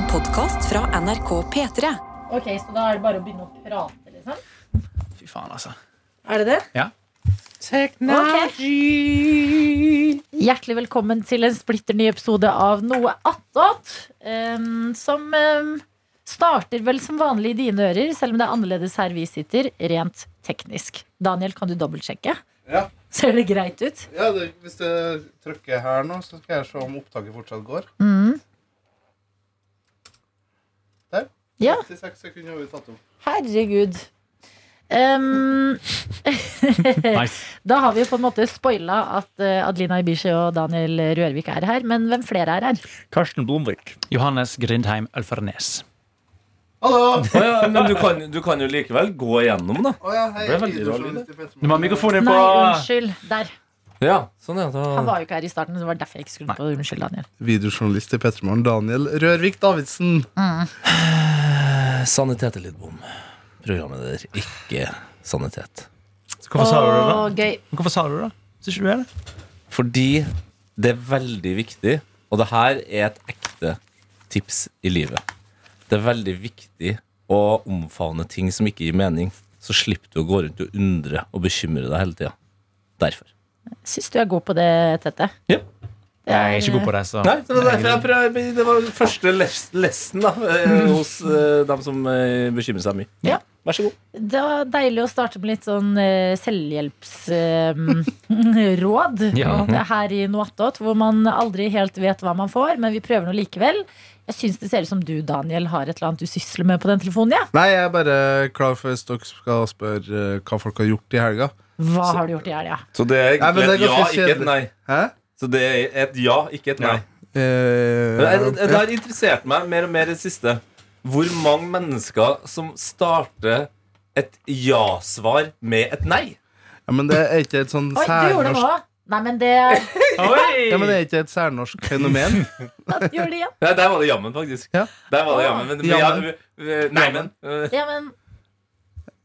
En podkast fra NRK P3. Ok, Så da er det bare å begynne å prate, liksom? Fy faen, altså. Er det det? Ja. Hjertelig velkommen til en splitter ny episode av Noe attåt. Um, som um, starter vel som vanlig i dine ører, selv om det er annerledes her vi sitter, rent teknisk. Daniel, kan du dobbeltsjekke? Ja. Ser det greit ut? Ja, det, Hvis jeg trykker her nå, så skal jeg se om opptaket fortsatt går. Mm. Der. Ja. 86 sekunder har vi tatt opp. Herregud. Um, da har vi jo på en måte spoila at eh, Adelina Ibishi og Daniel Rørvik er her. Men hvem flere er her? Karsten Blomvik. Johannes Grindheim-Alfarnes Hallo! Oh, ja, men du kan, du kan jo likevel gå igjennom, da. Oh, ja, hei. Det ble veldig videojournalist. Du må ha mikrofonen Nei, unnskyld. Der. Ja, sånn ja, Han var jo ikke her i starten. så Det var derfor jeg ikke skulle på Unnskyld, Daniel. Videojournalist i Petremorgen, Daniel Rørvik Davidsen. Sanitet er Lidbom. Programmet der, ikke sanitet. Hvorfor sa du det, da? Gøy. Hvorfor sa du det? da? Syns ikke du er det? Fordi det er veldig viktig, og det her er et ekte tips i livet. Det er veldig viktig å omfavne ting som ikke gir mening. Så slipper du å gå rundt og undre og bekymre deg hele tida. Derfor. Syns du er god på det, Tette? Ja. Jeg er ikke god på det, så Nei, det var derfor jeg prøvde, det var første les- lessen da, eh, hos eh, dem som eh, bekymrer seg mye. Ja. Vær så god. Det var deilig å starte med litt sånn selvhjelpsråd Ja. her i Noatot, hvor man aldri helt vet hva man får, men vi prøver nå likevel. Jeg syns det ser ut som du, Daniel, har et eller annet du sysler med på den telefonen. Ja. Nei, jeg er bare klar for hvis dere skal spørre hva folk har gjort i helga. Hva har du gjort i helga? Så det er Nei, det er et ja, ikke et nei. Hæ? Så det er et ja, ikke et nei. Ja. Men jeg- Det har interessert meg mer og mer i det siste. Hvor mange mennesker som starter et ja-svar med et nei. ja, men det er ikke et sånn Oi, du gjorde det særnorsk! Nei, men det ja, men det er ikke et særnorsk fenomen. Gjør det igjen. Nei, der var det jammen, faktisk. Ja. Der var det jammen. Men, men, ja, eh, nei, men eh, Ja, men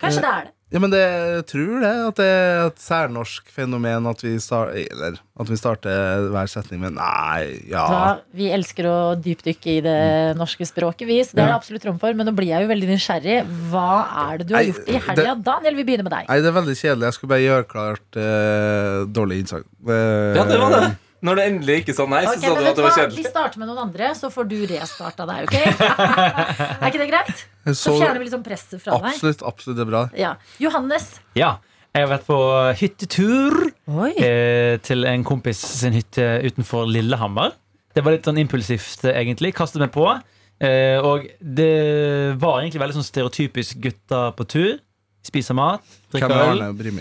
Kanskje det er det. Ja, men det, jeg tror det at det er et særnorsk fenomen at vi, start, eller, at vi starter hver setning med nei, ja Da, vi elsker å dypdykke i det norske språket, vi, så det er det absolutt rom for. Men nå blir jeg jo veldig nysgjerrig. Hva er det du har Nei, gjort i helga? Daniel, vi begynner med deg. Nei, det er veldig kjedelig. Jeg skulle bare gjøre klart uh, dårlig innsagn. Uh, Ja, det var det. Når det endelig ikke sa nei, så okay, sa du at det var kjedelig. Vi starter med noen andre, så får du restarta deg, ok? er ikke det greit? Så Så, fjerner vi liksom presset fra deg. absolutt, absolutt det er bra. Ja. Johannes. Ja. Jeg har vært på hyttetur Oi. eh, til en kompis sin hytte utenfor Lillehammer. Det var litt sånn impulsivt, egentlig. Kastet meg på. Eh, og det var egentlig veldig sånn stereotypisk gutta på tur. Spiser mat, drikker er øl.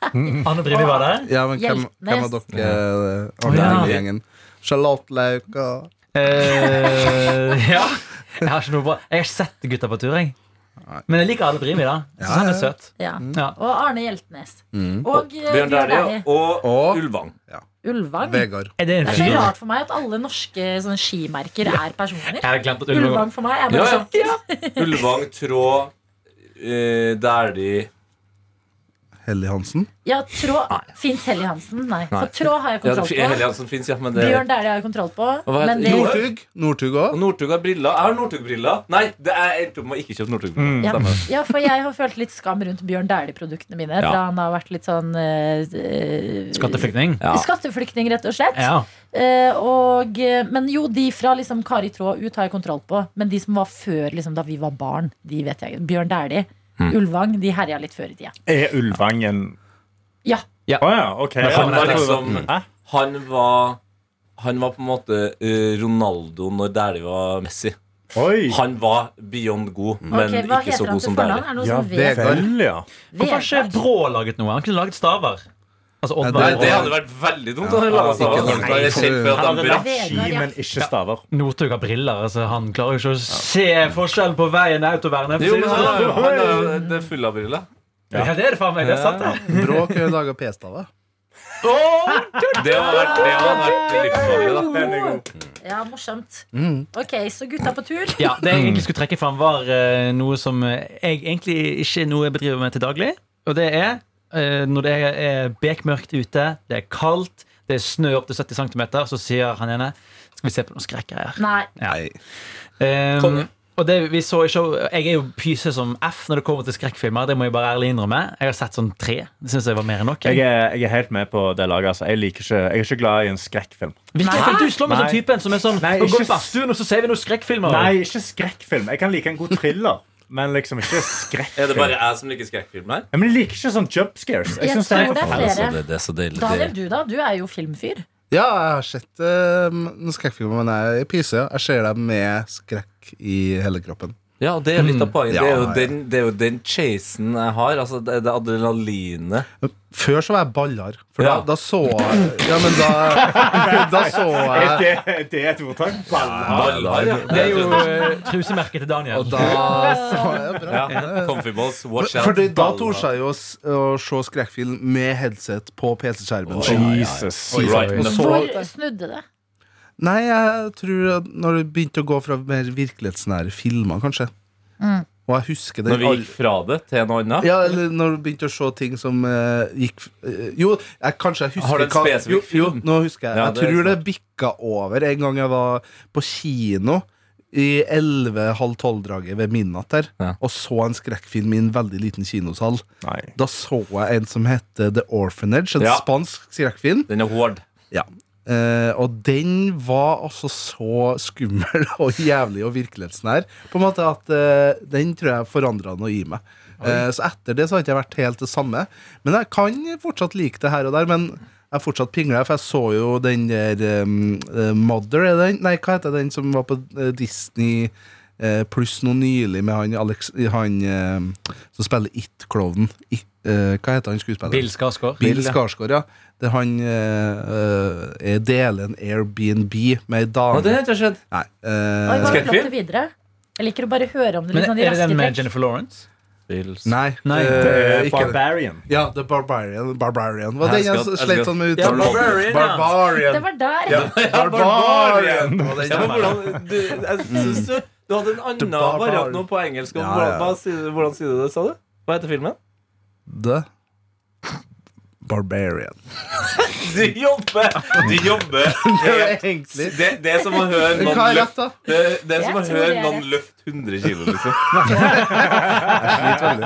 Arne Brimi? Anne Brimi var der. Ja, men hvem, hvem av dere eh, Arne Ja. Brimi-gjengen? Charlotte og Eh, ja. Jeg har ikke noe bra Jeg har ikke sett gutta på tur, jeg. Men jeg liker Anne Brimi, da. Jeg synes Ja, han er søt. Ja. Ja. Og Arne Hjeltnes. Mm. Og eh, Bjørn Dæhlie og Og- Ulvang. Ulvang. Vegard. Er det en Det er så fyr? rart for meg at alle norske sånne, skimerker er personer. Jeg har glemt at Ulvang Ulvang for meg er bare Ja, ja. sånn Ulvang, Tråd, uh, Dæhlie Helly Hansen. Ja, tråd Fins Helly Hansen? Nei. For tråd har jeg kontroll på. Ja. Hansen finnes, ja, men det Bjørn Dæhlie har jeg kontroll på. Men det? Northug. Northug òg. Northug har briller. Jeg har Northug-briller. Nei, det er endte opp med å ikke kjøpe Northug-briller. ja, ja, for jeg har følt litt skam rundt Bjørn Dæhlie-produktene mine. Da han har vært litt sånn uh, eh, Skatteflyktning? Ja. Skatteflyktning, rett og slett. Ja. Eh, og, eh, men jo, de fra liksom Kari Trå ut har jeg kontroll på. Men de som var før, liksom, da vi var barn, de vet jeg. Bjørn Dæhlie, Mm. Ulvang, de herja litt før i tida. Er Ulvang en Ja. Ja, ok. Men Ja, han var liksom- Han var Han var på en måte eh, Ronaldo når Dæhlie var Messi. Oi! Han var beyond god, men okay, ikke så god som? Dæhlie. Ja. Vegard. ja. Hvorfor har ikke Brå laget noe? Han kunne laget staver. Altså Odd Nei, det hadde vært veldig dumt. Ja, hadde ski, men ikke staver. Northug har briller. Altså, han klarer jo ikke å se forskjellen på veien autovernet. Jo, men han er han full av briller. Ja, det er det faen meg. Det er sant, det. Bråk lager p-staver. Det har vært, det vært livsfarlig, da. Ja, morsomt. Mm. Ok, så gutta på tur. Ja, Det jeg egentlig skulle trekke fram, var eh, noe som jeg egentlig ikke er noe jeg bedriver med til daglig. Og det er når det er bekmørkt ute, det er kaldt, det er snø opp til 70 cm, så sier han ene Vi se på noen skrekkgreier. Nei. Nei. Um, og det vi så i show Jeg er jo pyse som F når det kommer til skrekkfilmer. Det må jeg bare ærlig innrømme. Jeg har sett sånn tre. Det syns jeg var mer enn nok. Jeg er, jeg er helt med på det laget. Altså. Jeg, liker ikke, jeg er ikke glad i en skrekkfilm. Virkelig, Du slår meg som typen som er sånn Nei, Nå går ikke i badstuen, og så ser vi noen skrekkfilmer. Nei, ikke skrekkfilm. Jeg kan like en god thriller, men liksom ikke skrekkfilm. Er det bare jeg som liker skrekkfilm her? Ja, men jeg liker ikke sånn jump scares. Jeg Jeg det er tror det er flere. Altså, det, det er så deilig. Daniel, du da? Du er jo filmfyr. Ja, jeg har sett uh, noen skrekkfilmer, men jeg er pyse. ja. Jeg ser dem med skrekk i hele kroppen. Ja, det er litt av poenget. Ja, Det er jo den, det er jo den chasen jeg har. Altså, det, det adrenalinet. Før så var jeg baller. for Ja. da, da så jeg Ja, men da, da så Er jeg det, det er et ordtak? Baller ja. Det er jo uh, trusemerket til Daniel. Og da så jeg bra. ja. Comfy balls, watch out. Fordi da torde jeg jo å å se skrekkfilm med headset på PC-skjermen. Jesus. Right the Så- Hvor snudde det? Nei, jeg tror at når det begynte å gå fra mer virkelighetsnære filmer, kanskje. Og jeg husker det Når vi gikk fra det til noe annet. Ja, eller når du begynte å se ting som uh, gikk uh, Jo, jeg, kanskje jeg husker Har du en spesifikk film? jo, nå husker jeg. Ja, jeg det tror det bikka over en gang jeg var på kino i 11-halv 12-draget ved midnatt der, Ja. og så en skrekkfilm i en veldig liten kinosal. Nei. Da så jeg en som heter The Orphanage, en Ja. spansk skrekkfilm. Den er hård. Ja. Eh, og den var altså så skummel og jævlig og virkelighetsnær. På en måte at uh, Den tror jeg forandra noe i meg. Uh, så etter det så har jeg ikke vært helt det samme. Men jeg kan fortsatt like det her og der. Men jeg er fortsatt pingla, for jeg så jo den der um, Mother er? Nei, hva heter den som var på Disney pluss noe nylig med han, Alex, han eh, som spiller It-klovnen. It, eh, hva heter han skuespilleren? Bill Skarsgård. Bill Skarsgård, ja. Det han eh, eh, deler en Airbnb med ei dame. Å, det har ikke skjedd. Nei. Eh, hva er videre? Jeg liker å bare høre om det Men litt sånn er det den med. Jennifer Lawrence? nei. Nei, Uh, er det. Barbarian. Ja, The Barbarian. Barbarian. Var det den jeg skal- sånn med Ja, uttalen? Barbarian, ja. Barbarian. Det var der. Ja, Barbarian. Det var den Ja, men jeg- hvordan, du, hadde en annen variant nå på engelsk. Ja, Hvordan, ja. du- hvordan sier du det, sa du? Hva heter filmen? The Barbarian. Du jobber! Du jobber Egentlig. det, det er som å høre noen løfte da? det, det er som å høre noen rett. 100 kilo, liksom.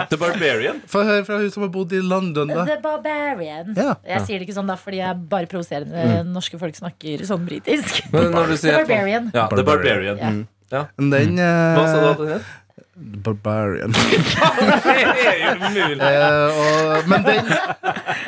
The Barbarian. Få høre fra hun som har bodd i London, da. The Barbarian. Ja. Jeg sier det ikke sånn da fordi jeg bare provoserende norske folk snakker sånn britisk. Men når du The Barbarian. Ja, The Barbarian. Ja. Ja. Men den eh, Hva sa du at den het? Barbarian. Det er jo umulig. Eh, og, men den,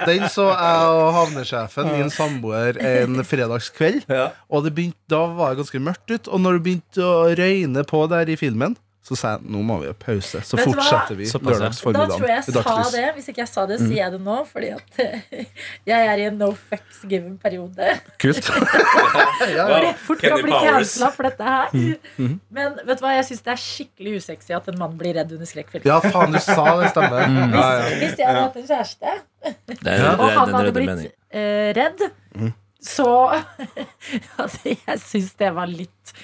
den så jeg og havnesjefen, min samboer, en fredagskveld. Ja. Og det begynte, da var det ganske mørkt ut. Og når det begynte å røyne på der i filmen, så sa jeg nå må vi ha pause. Så fortsetter vi lørdagsformiddagen. Da tror jeg jeg sa det. Hvis ikke jeg sa det, sier jeg det nå. Fordi at eh, jeg er i en no fucks given-periode. Kult. ja, Hvor jeg fort kan bli cancela for dette her. Men vet du hva, jeg syns det er skikkelig usexy at en mann blir redd under skrekkfilm. ja, faen, du sa det stemmer. Ja. Hvis jeg hadde hatt en kjæreste, og han hadde blitt eh, redd, så altså, Jeg syns det var litt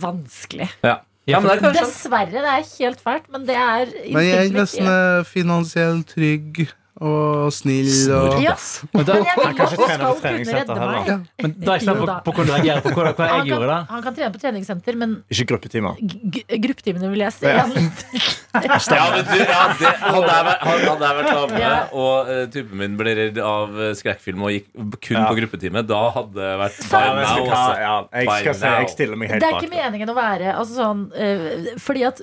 vanskelig. Ja. Ja, men det er kanskje Dessverre, det er helt fælt, men det er Men jeg er nesten eh, finansielt trygg og snill. Og, Ja, Men da, men jeg vil kan ikke trene på treningssenter heller. men da er jeg spent på, på hvordan du reagerer på hva, hva Han jeg gjorde. kan, da han kan trene på treningssenter, men Ikke gruppetimer. gruppetimene vil jeg se Ja. Ja, men du, ja, det, hadde, jeg vært, hadde jeg vært dame, Ja. og uh, typen min ble redd av eh, skrekkfilm og gikk kun Ja. på gruppetime, da hadde det vært by Ja, jeg, now. skal, ja, jeg skal si jeg stiller meg helt bak. Det er ikke meningen å være altså sånn, uh, Fordi at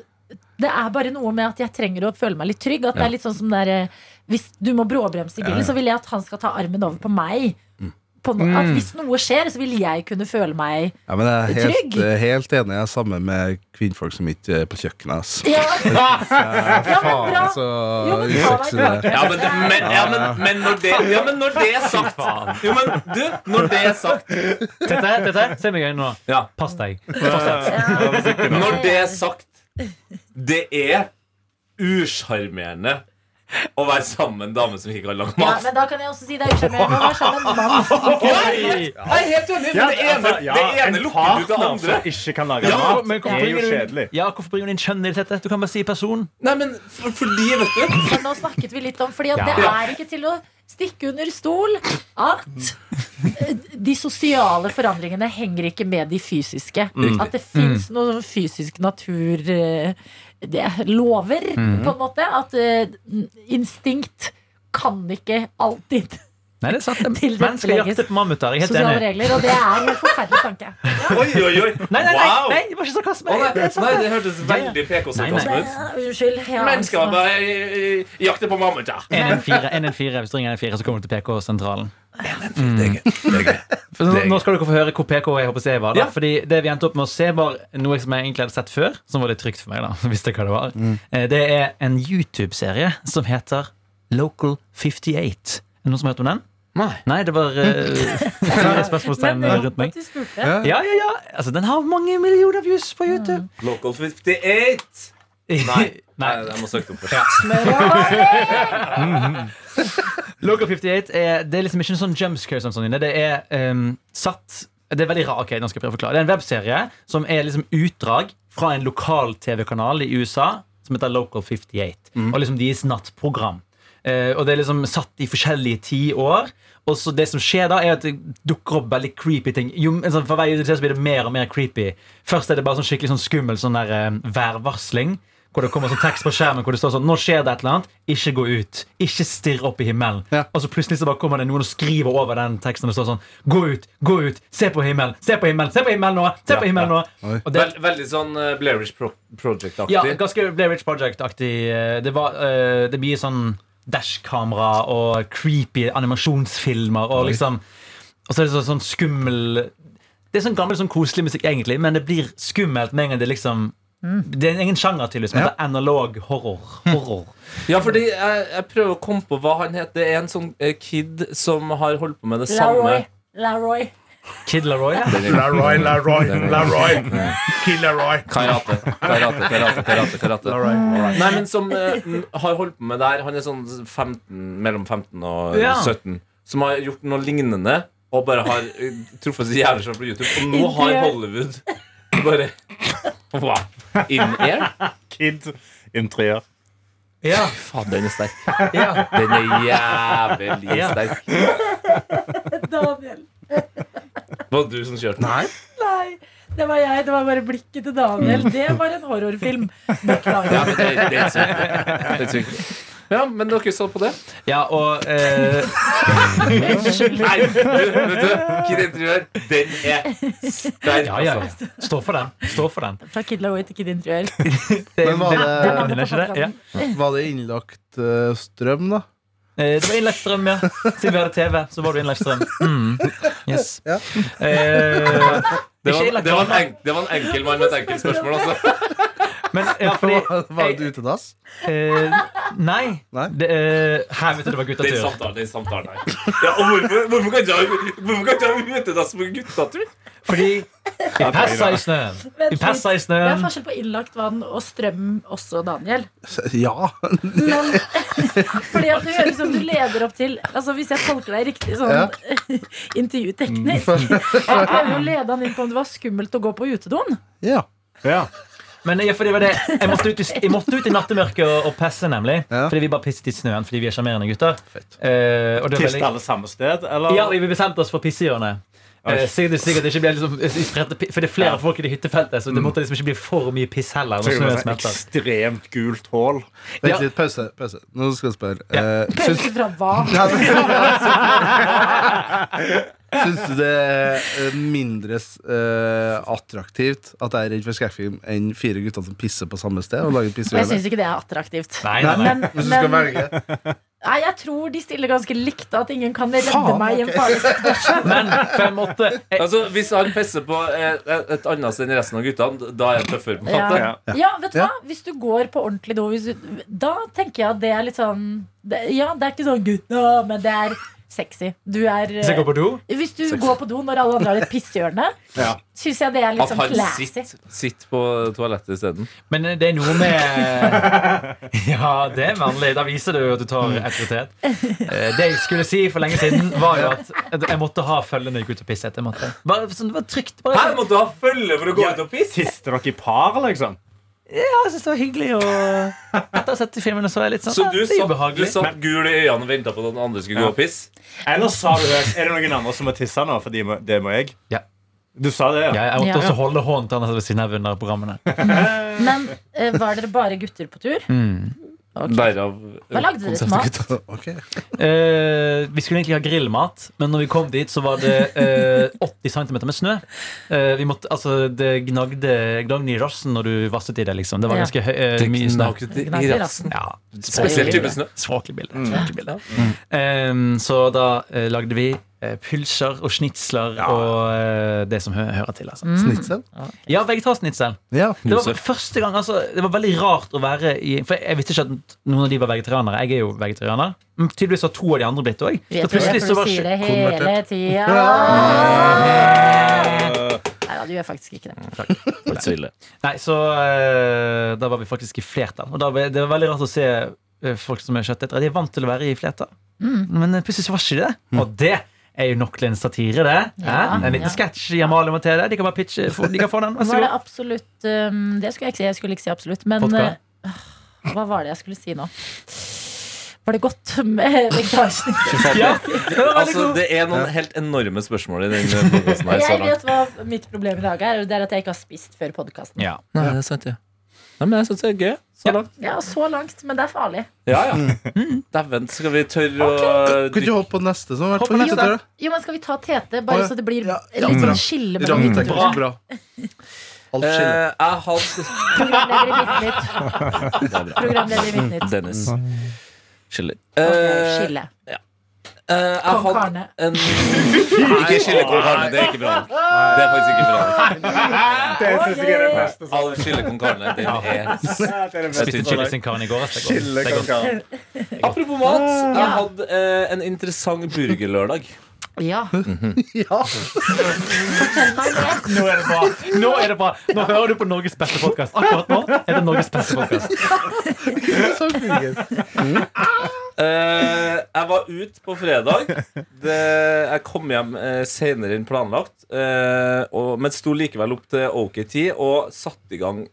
det er bare noe med at jeg trenger å føle meg litt trygg. At det er litt sånn som det er, Hvis du må bråbremse i bilen, så vil jeg at han skal ta armen over på meg. Mm. På no At hvis noe skjer, så vil jeg kunne føle meg ja, men jeg er helt, Trygg. eh, helt enig. Jeg er sammen med kvinnfolk som ikke er på kjøkkenet. Altså. Ja, Ja, men bra. så Jo, men usexy det. Ja, men, men, ja, men, men, når det, ja, men når det er sagt Jo, men du, når det er sagt Tete, tete, se meg i øynene nå. Ja, Pass deg. Når det er sagt Det er usjarmerende å være sammen med en dame som ikke kan lage ja, men da kan jeg også si det er usjarmerende å være sammen med en mann som ikke Jeg er helt enig, men det ene, altså, ja, det ene lukker ut det andre. som ikke kan lage Ja, mat, Men hvorfor er jo bringer du- kjedelig. Ja, hvorfor bringer du inn kjønn i dette? Du kan bare si person. Nei, men for, fordi, vet du For nå snakket vi litt om Fordi at Ja. det er ikke til å stikke under stol at eh, de sosiale forandringene henger ikke med de fysiske. At det fins noe fysisk natur eh, det, er Lover, på en måte. At uh, instinkt kan ikke alltid Nei, det er sant. Til Menn skal jakte på mammuter. Jeg er helt sosiale enig. regler, og det er en forferdelig tanke. Oi, oi, oi! Nei, nei, nei, Wow! nei, det var ikke sarkasme. Å, nei, Det nei, det. hørtes veldig PK-sarkasme Nei, ut. Eh, Unnskyld. Ja, Mennesker altså. bare eh, jakter på mammuter. 114, 114, Hvis du ringer 114, så kommer du til PK-sentralen. Det er gøy. Det er gøy. For Nå, nå skal dere få høre hvor PK jeg håper jeg var. Da. Ja. Fordi Det vi endte opp med å se, var noe som jeg egentlig hadde sett før. Som var litt trygt for meg. da Visste hva Det var Eh, Det er en YouTube-serie som heter Local 58. Er det noen som har hørt om den? Nei. Nei, det var uh, spørsmålstegn rundt meg. Ja. Ja, ja. Altså, Den har mange millioner views på YouTube. Local 58. Nei. Nei. Nei, jeg må søke opp først. Local 58 er, det er liksom ikke en sånn jumpscare som sånn. Det er um, satt Det er veldig rart. ok, nå skal jeg prøve å forklare Det er en webserie som er liksom utdrag fra en lokal TV-kanal i USA som heter Local 58. Og liksom deres nattprogram. Eh, og det er liksom satt i forskjellige tiår. Og så det som skjer da, er at det dukker opp veldig creepy ting. Jo, sånn, for hver så blir det mer og mer creepy. Først er det bare sånn skikkelig sånn skummel sånn der, eh, værvarsling. Hvor det kommer sånn tekst på skjermen hvor det står sånn Nå skjer det et eller annet. Ikke gå ut. Ikke stirr opp i himmelen. Ja. Og så plutselig så bare kommer det noen og skriver over den teksten. Og det står sånn Gå ut, gå ut, se på himmelen, se på himmelen, se på himmelen nå! Se Ja, på himmelen nå! Og det, Vel, veldig sånn uh, Blairwich Pro Project-aktig. ja, ganske Blair Witch Project-aktig. eh, Det, var, eh, det blir sånn dashkamera og creepy animasjonsfilmer og liksom Og så er det så, sånn skummel Det er sånn gammel sånn koselig musikk, egentlig, men det blir skummelt med en gang det liksom Det er en egen sjanger til som Ja. heter analog horror. horror. Ja, fordi jeg, jeg prøver å komme på hva han heter. Det er en sånn eh, kid som har holdt på med det Laroy. samme. Laroy. Kid Laroy, Ja. Laroy, Laroy, Laroy. Kid Laroy. Karate. Karate, karate, karate, karate. Nei, men som eh, har holdt på med det her. Han er sånn 15, mellom 15 og Ja. 17. Som har gjort noe lignende. Og bare har eh, truffet så jævlig svært på YouTube. Og nå har Hollywood bare Wow. In air? Kid interiør. Ja. Faen, den er sterk. ja. Den er jævlig Ja. sterk. Daniel. Var det du som kjørte den? Nei. Nei, det var jeg. Det var bare blikket til Daniel. Det var en horrorfilm. Beklager. Ja, men det, det er sykt. Det er sykt. Ja, men dere så på det? ja, og eh, Nei, du, vet du, Kid Interiør, den er sterk, Ja, ja, altså. ja. Stå for den. Stå for den. Fra Kid Laroi til Kid Interiør. Men var det-. Var det innlagt eh, strøm, da? Eh, Det var innlagt strøm, ja. Siden vi hadde TV, så var det innlagt strøm. Mm. Yes. Ja. Eh, Det var, det, var en det var en enkel mann med et enkelt spørsmål, altså. Men ja, fordi Var det utedass? eh, Nei. Nei? Det, eh, her vet du det var guttatur. samtalen, er samtalen her. Ja, og hvorfor, hvorfor kan ikke jeg ha utedass på guttatur? Fordi vi passa i snøen. Vi passa i snøen. Det er forskjell på innlagt vann og strøm også, Daniel. Ja. Men fordi at det høres ut som du leder opp til Altså Hvis jeg tolker deg riktig sånn Ja. intervjuteknisk Jeg prøver å lede han inn på om det var skummelt å gå på utedoen. ja. Ja. Men ja, fordi det var det. Jeg, måtte ut i, jeg måtte ut i nattemørket og, og pisse, nemlig. Ja. Fordi vi bare pisset i snøen fordi vi er sjarmerende gutter. Fett. Eh, Tiste alle samme sted, eller? Ja, vi bestemte oss for pissehjørnet. Eh, sikkert, sikkert det ikke blir liksom, For det er flere Ja. folk i det hyttefeltet, så det måtte liksom ikke bli for mye piss heller. Når det snøen sånn smelter ekstremt gult hull. Vent Ja. litt, pause. pause. Nå skal jeg spørre. Ja. Eh, syns, Pause fra hva? syns du det er eh, mindre uh, attraktivt at jeg er redd for skrekkfilm enn fire gutter som pisser på samme sted? Og lager jeg syns ikke det er attraktivt. Nei, nei, nei. Men, Hvis du skal men velge. nei, jeg tror de stiller ganske likt, at ingen kan redde Faen, meg i en farlig situasjon. Men for jeg måtte Altså, Hvis han pisser på et, et annet sted enn resten av guttene, da er han tøffere. på en Ja. måte. Ja. Ja, vet du Ja. hva? Hvis du går på ordentlig do, hvis du, da tenker jeg at det er litt sånn det, Ja, det er ikke sånn gutta, men det er sexy. Du er Hvis jeg går på do Hvis du går på do når alle andre har et pisshjørne, Ja. syns jeg det er litt sånn classy. sitter, sitt, på toalettet isteden. Men det er noe med Ja, det er vanlig. Da viser du at du tar autoritet. Eh, Det jeg skulle si for lenge siden, var jo at jeg måtte ha følge når jeg gikk ut og pisset. Jeg måtte. Bare, sånn, det var trygt. Her måtte du ha følge for å gå Ja. ut og pisse! Tiste dere i par, liksom? Ja, jeg synes det var hyggelig. Og etter å ha sett filmene så er jeg litt sånn Så du er satt, du satt gul i øynene og venta på at den andre skulle gå og pisse? Eller sa du høyt Er det noen andre som må tisse nå? For det må jeg. Ja. Du sa det, ja? Ja, jeg måtte Ja. også holde hånden til han ved siden av under programmene. Men eh, var dere bare gutter på tur? Mm. Ok. Derav Hva lagde dere konseptet mat? Ok. Eh, vi skulle egentlig ha grillmat, men når vi kom dit, så var det eh, 80 cm med snø. Eh, vi måtte, altså, det gnagde, gnagde i rassen når du vasset i det. liksom Det var ganske høy, eh, mye snø. Gnagde i rassen. Ja, Spesiell type snø. Språklig bilde. Mm. Mm. Så da eh, lagde vi pølser og snitsler og eh, det som hø hører til. Altså. Snitsel? Ja, vegetarsnitsel. Ja. Det var første gang, altså, det var veldig rart å være i For jeg visste ikke at noen av de var vegetarianere. Jeg er jo vegetarianer. Men tydeligvis har to av de andre blitt det òg. så det, for du sier det hele tida. Nei da, du gjør faktisk ikke det. Så. Nei, så eh, da var vi faktisk i flertall. Og da, det var veldig rart å se eh, folk som er kjøttetere. De er vant til å være i flertall. Men eh, plutselig så var ikke det. Og det er jo nok til en satire, det. Ja, en liten ja. sketsj i Amalie og Mathilde. De kan bare pitche. De kan få den. Var det absolutt um, Det skulle jeg ikke si. Jeg skulle ikke si absolutt. Men uh, hva var det jeg skulle si nå? Var det godt med vegetarsnitt? Ja, det Altså, det er noen helt enorme spørsmål i den podkasten her. Jeg vet hva mitt problem i dag er, det er at jeg ikke har spist før podkasten. Ja. Nei, det er sant, ja. Nei, men jeg syns det er gøy. Så langt. Ja, så langt, men det er farlig. Ja, ja. Dæven, skal vi tørre å Kan ikke du hoppe på neste som har vært på på neste. Jo, men Skal vi ta Tete, bare så det blir Ja, ja, litt sånn skille mellom hytteturene? Alt skille. Eh, Jeg har Programleder i Midtnytt. Programleder i Midtnytt. Dennis. Skiller. Ok, Eh, Skille. Eh, jeg Kong hadde en Ikke skille kong Karne, det er ikke bra. Det er faktisk ikke bra. Det syns jeg er det beste. Alle skille kong Karne, den er er Spiste chili sin karne i går. Apropos mat, jeg hadde eh, en interessant burgerlørdag. Ja. Mm -hmm. ja. Nå er det bra! Nå er det bra Nå hører du på Norges beste podkast. Akkurat nå er det Norges beste podkast. Uh. Eh, jeg var ute på fredag. Det, jeg kom hjem uh, senere enn planlagt. Uh, og, men sto likevel opp til OK tid og satte i gang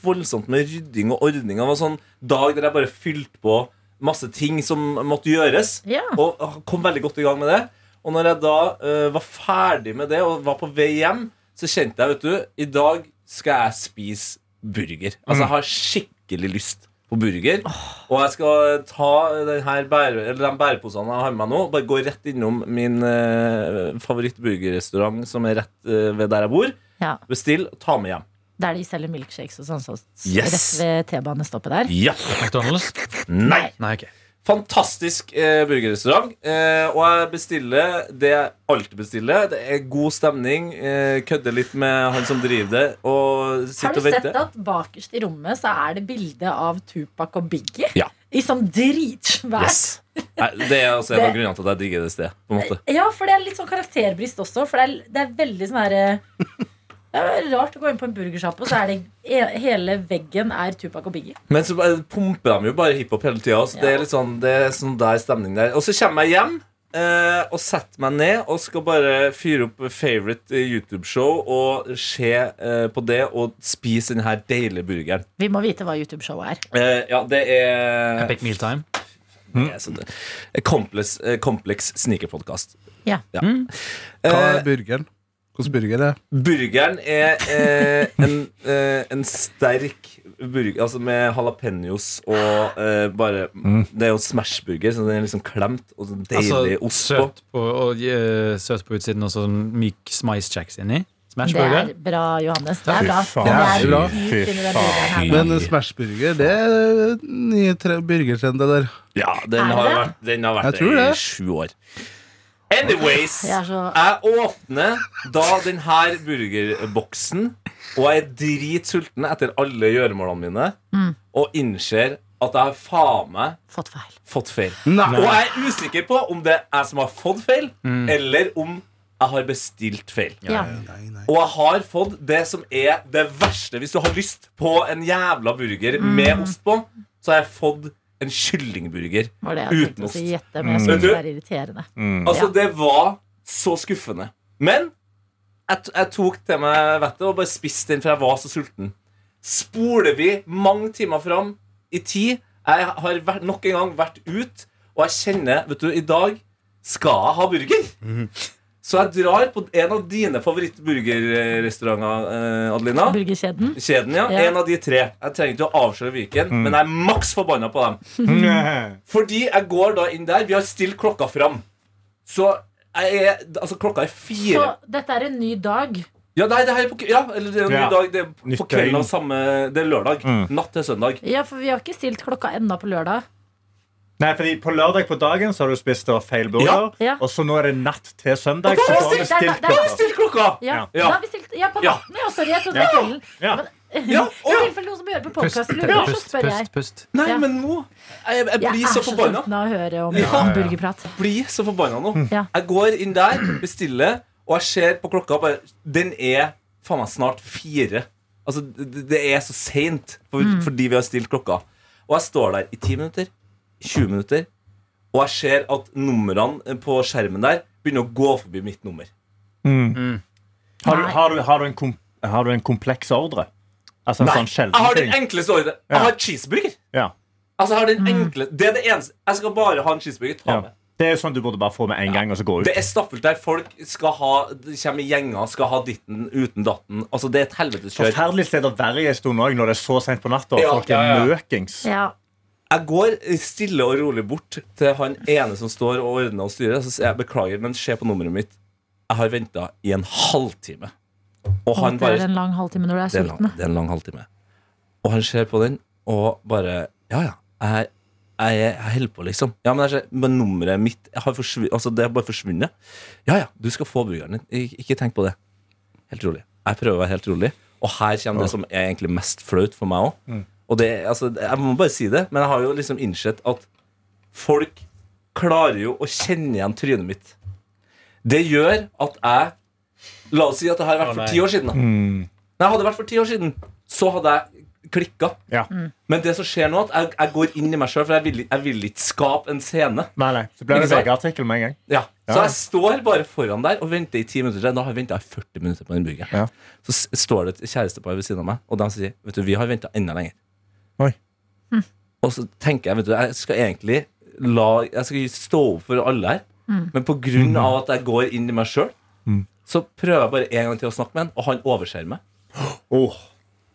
voldsomt med rydding og ordning. Det var sånn dag der jeg bare fylte på masse ting som måtte gjøres. Ja. Og kom veldig godt i gang med det. Og når jeg da uh, var ferdig med det og var på vei hjem, så kjente jeg, vet du, i dag skal jeg spise burger. Altså, jeg har skikkelig lyst på burger. Og jeg skal ta den her bære, eller de bæreposene jeg har med meg nå, bare gå rett innom min uh, favorittburgerrestaurant som er rett uh, ved der jeg bor. Ja. Bestill og ta med hjem. Der de selger milkshakes og sånn. Så, Yes. Rett ved T-banestoppet der. Ja! McDonald's? Nei! Nei, ok. Fantastisk eh, burgerrestaurant. Eh, og jeg bestiller det jeg alltid bestiller. Det er god stemning. Eh, kødder litt med han som driver det. Og Har du og sett at bakerst i rommet så er det bilde av Tupac og Biggie? Ja. I sånn dritsvært. Yes. Nei, det er altså en av Det- grunnene til at jeg digger det stedet. Ja, for det er litt sånn karakterbrist også. For det er, det er veldig sånn herre Det er rart å gå inn på en burgersjappe, og så er det e- hele veggen er Tupac og Biggie. Men så pumper de jo bare hiphop hele tida. Så det er litt sånn, det er sånn der stemning der. Og så kommer jeg hjem eh, og setter meg ned og skal bare fyre opp favorite eh, YouTube-show og se eh, på det og spise denne deilige burgeren. Vi må vite hva YouTube-showet er. Eh, ja, det er Epic Mealtime. Mm. er sånn det. Kompleks, eh, ja. Ja. Hva Eh, er burgeren? Hvordan burger er det? burgeren er eh, en, eh, en sterk burger altså med jalapeños og eh, bare Det er jo Smash-burger, så den er liksom klemt og så deilig Altså, ost på. søt på, og, uh, søt på utsiden og sånn myk smice checks inni. Det er bra, Johannes. Det er Fy bra. faen. Er bra. Fy faen. burgeren her. Men Smashburger, det er nye tre- der. Ja, den har vært, den har vært i sju år. Anyways, Jeg er så- jeg åpner da denne burgerboksen, og jeg er dritsulten etter alle gjøremålene mine, Mm. og innser at jeg har faen meg Fått feil. fått feil. Nei. Og jeg er usikker på om det er jeg som har fått feil, Mm. eller om jeg har bestilt feil. Ja. Og jeg har fått det som er det verste. Hvis du har lyst på en jævla burger med ost på, så har jeg fått en kyllingburger Var det jeg uten ost. si gjette, men jeg synes mm. det er irriterende. Altså, det var så skuffende. Men jeg, jeg tok til meg vettet og bare spiste den, for jeg var så sulten. spoler vi mange timer fram i tid. Jeg har vært, nok en gang vært ut, og jeg kjenner Vet du, i dag skal jeg ha burger. Så jeg drar på en av dine favorittburgerrestauranter, eh, Adelina. Burgerkjeden. Kjeden, ja. Ja. En av de tre. Jeg trenger ikke å avsløre hvilken, men jeg er maks forbanna på dem. Fordi jeg går da inn der. Vi har stilt klokka fram. Så jeg er, altså klokka er Så dette er en ny dag. Ja, nei, det her er på, ja, eller det er en ny Ja. dag. Det er på kvelden av samme Det er lørdag. Natt til søndag. Ja, for vi har ikke stilt klokka enda på lørdag. Nei, fordi På lørdag på dagen så har du spist feil burger. Ja. Og så nå er det natt til søndag. Og da Så har vi vi stilt- klokka. Klokka! Ja, Ja. Da har vi stilt, ja på Ja. natten. Ja, sorry, jeg trodde det var kvelden. Ja. Men, Ja, I tilfelle noen som hører på Pust, podkast lurer, så pust, spør jeg. pust, pust. Nei, Ja. men nå Jeg, jeg Jeg blir er så så forbanna. sulten av å høre om Ja. burgerprat. Blir så forbanna nå. Ja. Jeg går inn der, bestiller, og jeg ser på klokka bare Den er faen meg snart fire. Altså, det, det er så seint for, fordi vi har stilt klokka. Og jeg står der i ti minutter, 20 minutter, og jeg ser at numrene på skjermen der begynner å gå forbi mitt nummer. Har, du, har, du, har, du en kom, har du en kompleks ordre? Altså en sånn jeg har den enkleste ordre. Ja. Jeg har cheeseburger. Ja. Altså, jeg har den enkle Det er det eneste. Jeg skal bare ha en cheeseburger. Ta Ja. med. Det er sånn du burde bare få med en gang, og så gå ut. Det er stappfullt der. Folk skal ha kommer i gjenger, skal ha ditten uten datten. Altså, det er et helvetes kjør. Forferdelig sted å være i en stund òg, når det er så sent på natta. Og Ja, folk er ja, ja. møkings. Ja. Jeg går stille og rolig bort til han ene som står og ordner og styrer. Så sier jeg beklager, men se på nummeret mitt. Jeg har venta i en halvtime. Og han det er en lang halvtime når du er det sulten. det er en lang halvtime. Og han ser på den og bare Ja, ja. Jeg, jeg, jeg holder på, liksom. Ja, Men, jeg men nummeret mitt har. Altså, det har bare forsvunnet. Ja, ja, du skal få burgeren din. Ik ikke tenk på det. Helt rolig. Jeg prøver å være helt rolig. Og her kommer det som er egentlig mest flaut for meg òg. Og det, altså, jeg må bare si det, men jeg har jo liksom innsett at folk klarer jo å kjenne igjen trynet mitt. Det gjør at jeg La oss si at det har vært for ti år siden. Da. Nei, hadde det vært for ti år siden, så hadde jeg klikka. Ja. Men det som skjer nå, at jeg, jeg går inn i meg sjøl, for jeg vil, jeg vil ikke skape en scene. Nei, nei. Så blir det Ikke? VG-artikkel med en gang. Ja. Så jeg står bare foran der og venter i ti minutter. Da har jeg venta 40 minutter på den burgeren. Ja. Så står det et kjærestepar ved siden av meg, og de sier Vet du, vi har venta enda lenger. Oi. Og så tenker jeg vet du, jeg skal egentlig la Jeg skal stå opp for alle her, men på grunn av at jeg går inn i meg sjøl, så prøver jeg bare en gang til å snakke med han, og han overser meg. Oh.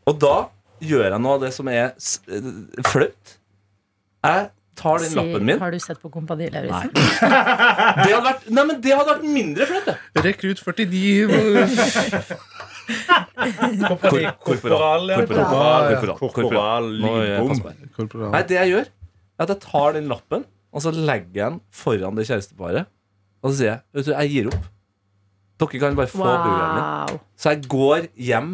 Og da gjør jeg noe av det som er eh, flaut. Jeg tar den Si, lappen min. har du sett på Kompani. Lauritzen? Det hadde vært, nei, men det hadde vært mindre flaut, det. Rekrutt 49 Korporal, Korporal. ja. Korporal. Korporal. Nei, det jeg gjør, er at jeg tar den lappen, og så legger jeg den foran det kjæresteparet. Og så sier jeg vet du, jeg gir opp. Dere kan bare få burgeren min. Så jeg går hjem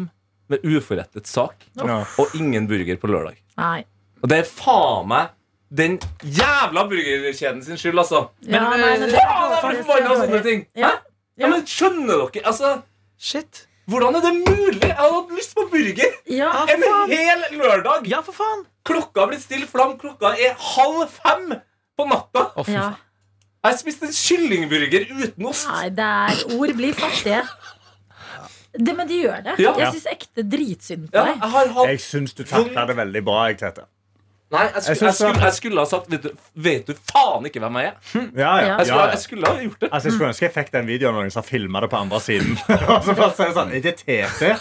med uforrettet sak Ja. og ingen burger på lørdag. Nei. Og det er faen meg den jævla burgerkjeden sin skyld, altså. Ja, men, men det- Faen, jeg blir forbanna av sånne ting! Ja. Hæ? Ja, men skjønner dere? Altså, Shit. Hvordan er det mulig? Jeg hadde hatt lyst på burger Ja, en hel lørdag! Ja, for faen. Klokka har blitt stille flam. Klokka er halv fem på natta. Fy ja. faen. Jeg har spist en kyllingburger uten ost. Nei, det er ord blir fattige. Det, men de gjør det. Ja. Jeg syns ekte dritsynd på Ja, deg. jeg har hatt Jeg syns du takla det veldig bra. Jeg, Tete. Nei, jeg skulle, jeg, synes skulle, jeg skulle ha sagt vet du, vet du faen ikke hvem jeg er? Ja, ja. Ja. Jeg skulle, ja, ja. jeg skulle ha gjort det. Altså, jeg skulle ønske jeg fikk den videoen når noen som filma det på andre siden. Og så bare sier sånn, Er det?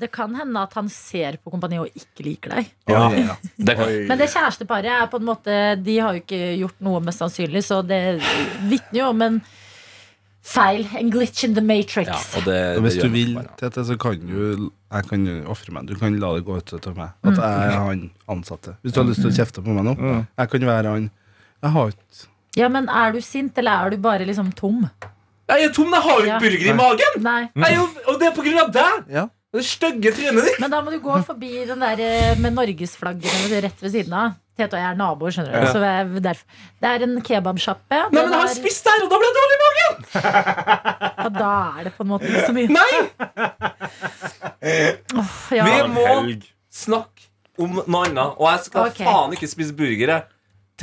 Det kan hende at han ser på Kompani og ikke liker deg. Ja. Det kan. Oi. Men det kjæresteparet er på en måte De har jo ikke gjort noe, mest sannsynlig, så det vitner jo om en feil. En glitch in the matrix. Ja, og det, og Hvis det du vil, til Tete, så kan du Jeg kan ofre meg. Du kan la det gå ut til meg. At jeg er han ansatte. Hvis du har lyst til å kjefte på meg nå. Jeg kan være han Jeg har ikke Ja, men er du sint, eller er du bare liksom tom? Jeg er tom, jeg har jo Ja. ikke burger i magen! Nei. Er jo, og det er på grunn av deg! Ja. Det stygge trynet ditt. Men da må du gå forbi den der eh, med norgesflagget rett ved siden av. Tete og jeg er naboer, skjønner du. Ja. Så er derfor. Det er en kebabsjappe. Nei, men jeg har er- spist der, og da ble jeg dårlig i magen! Ja, da er det på en måte ikke så mye. Nei! Åh, ja. Vi må snakke om noe annet. Og jeg skal Ok. faen ikke spise burger.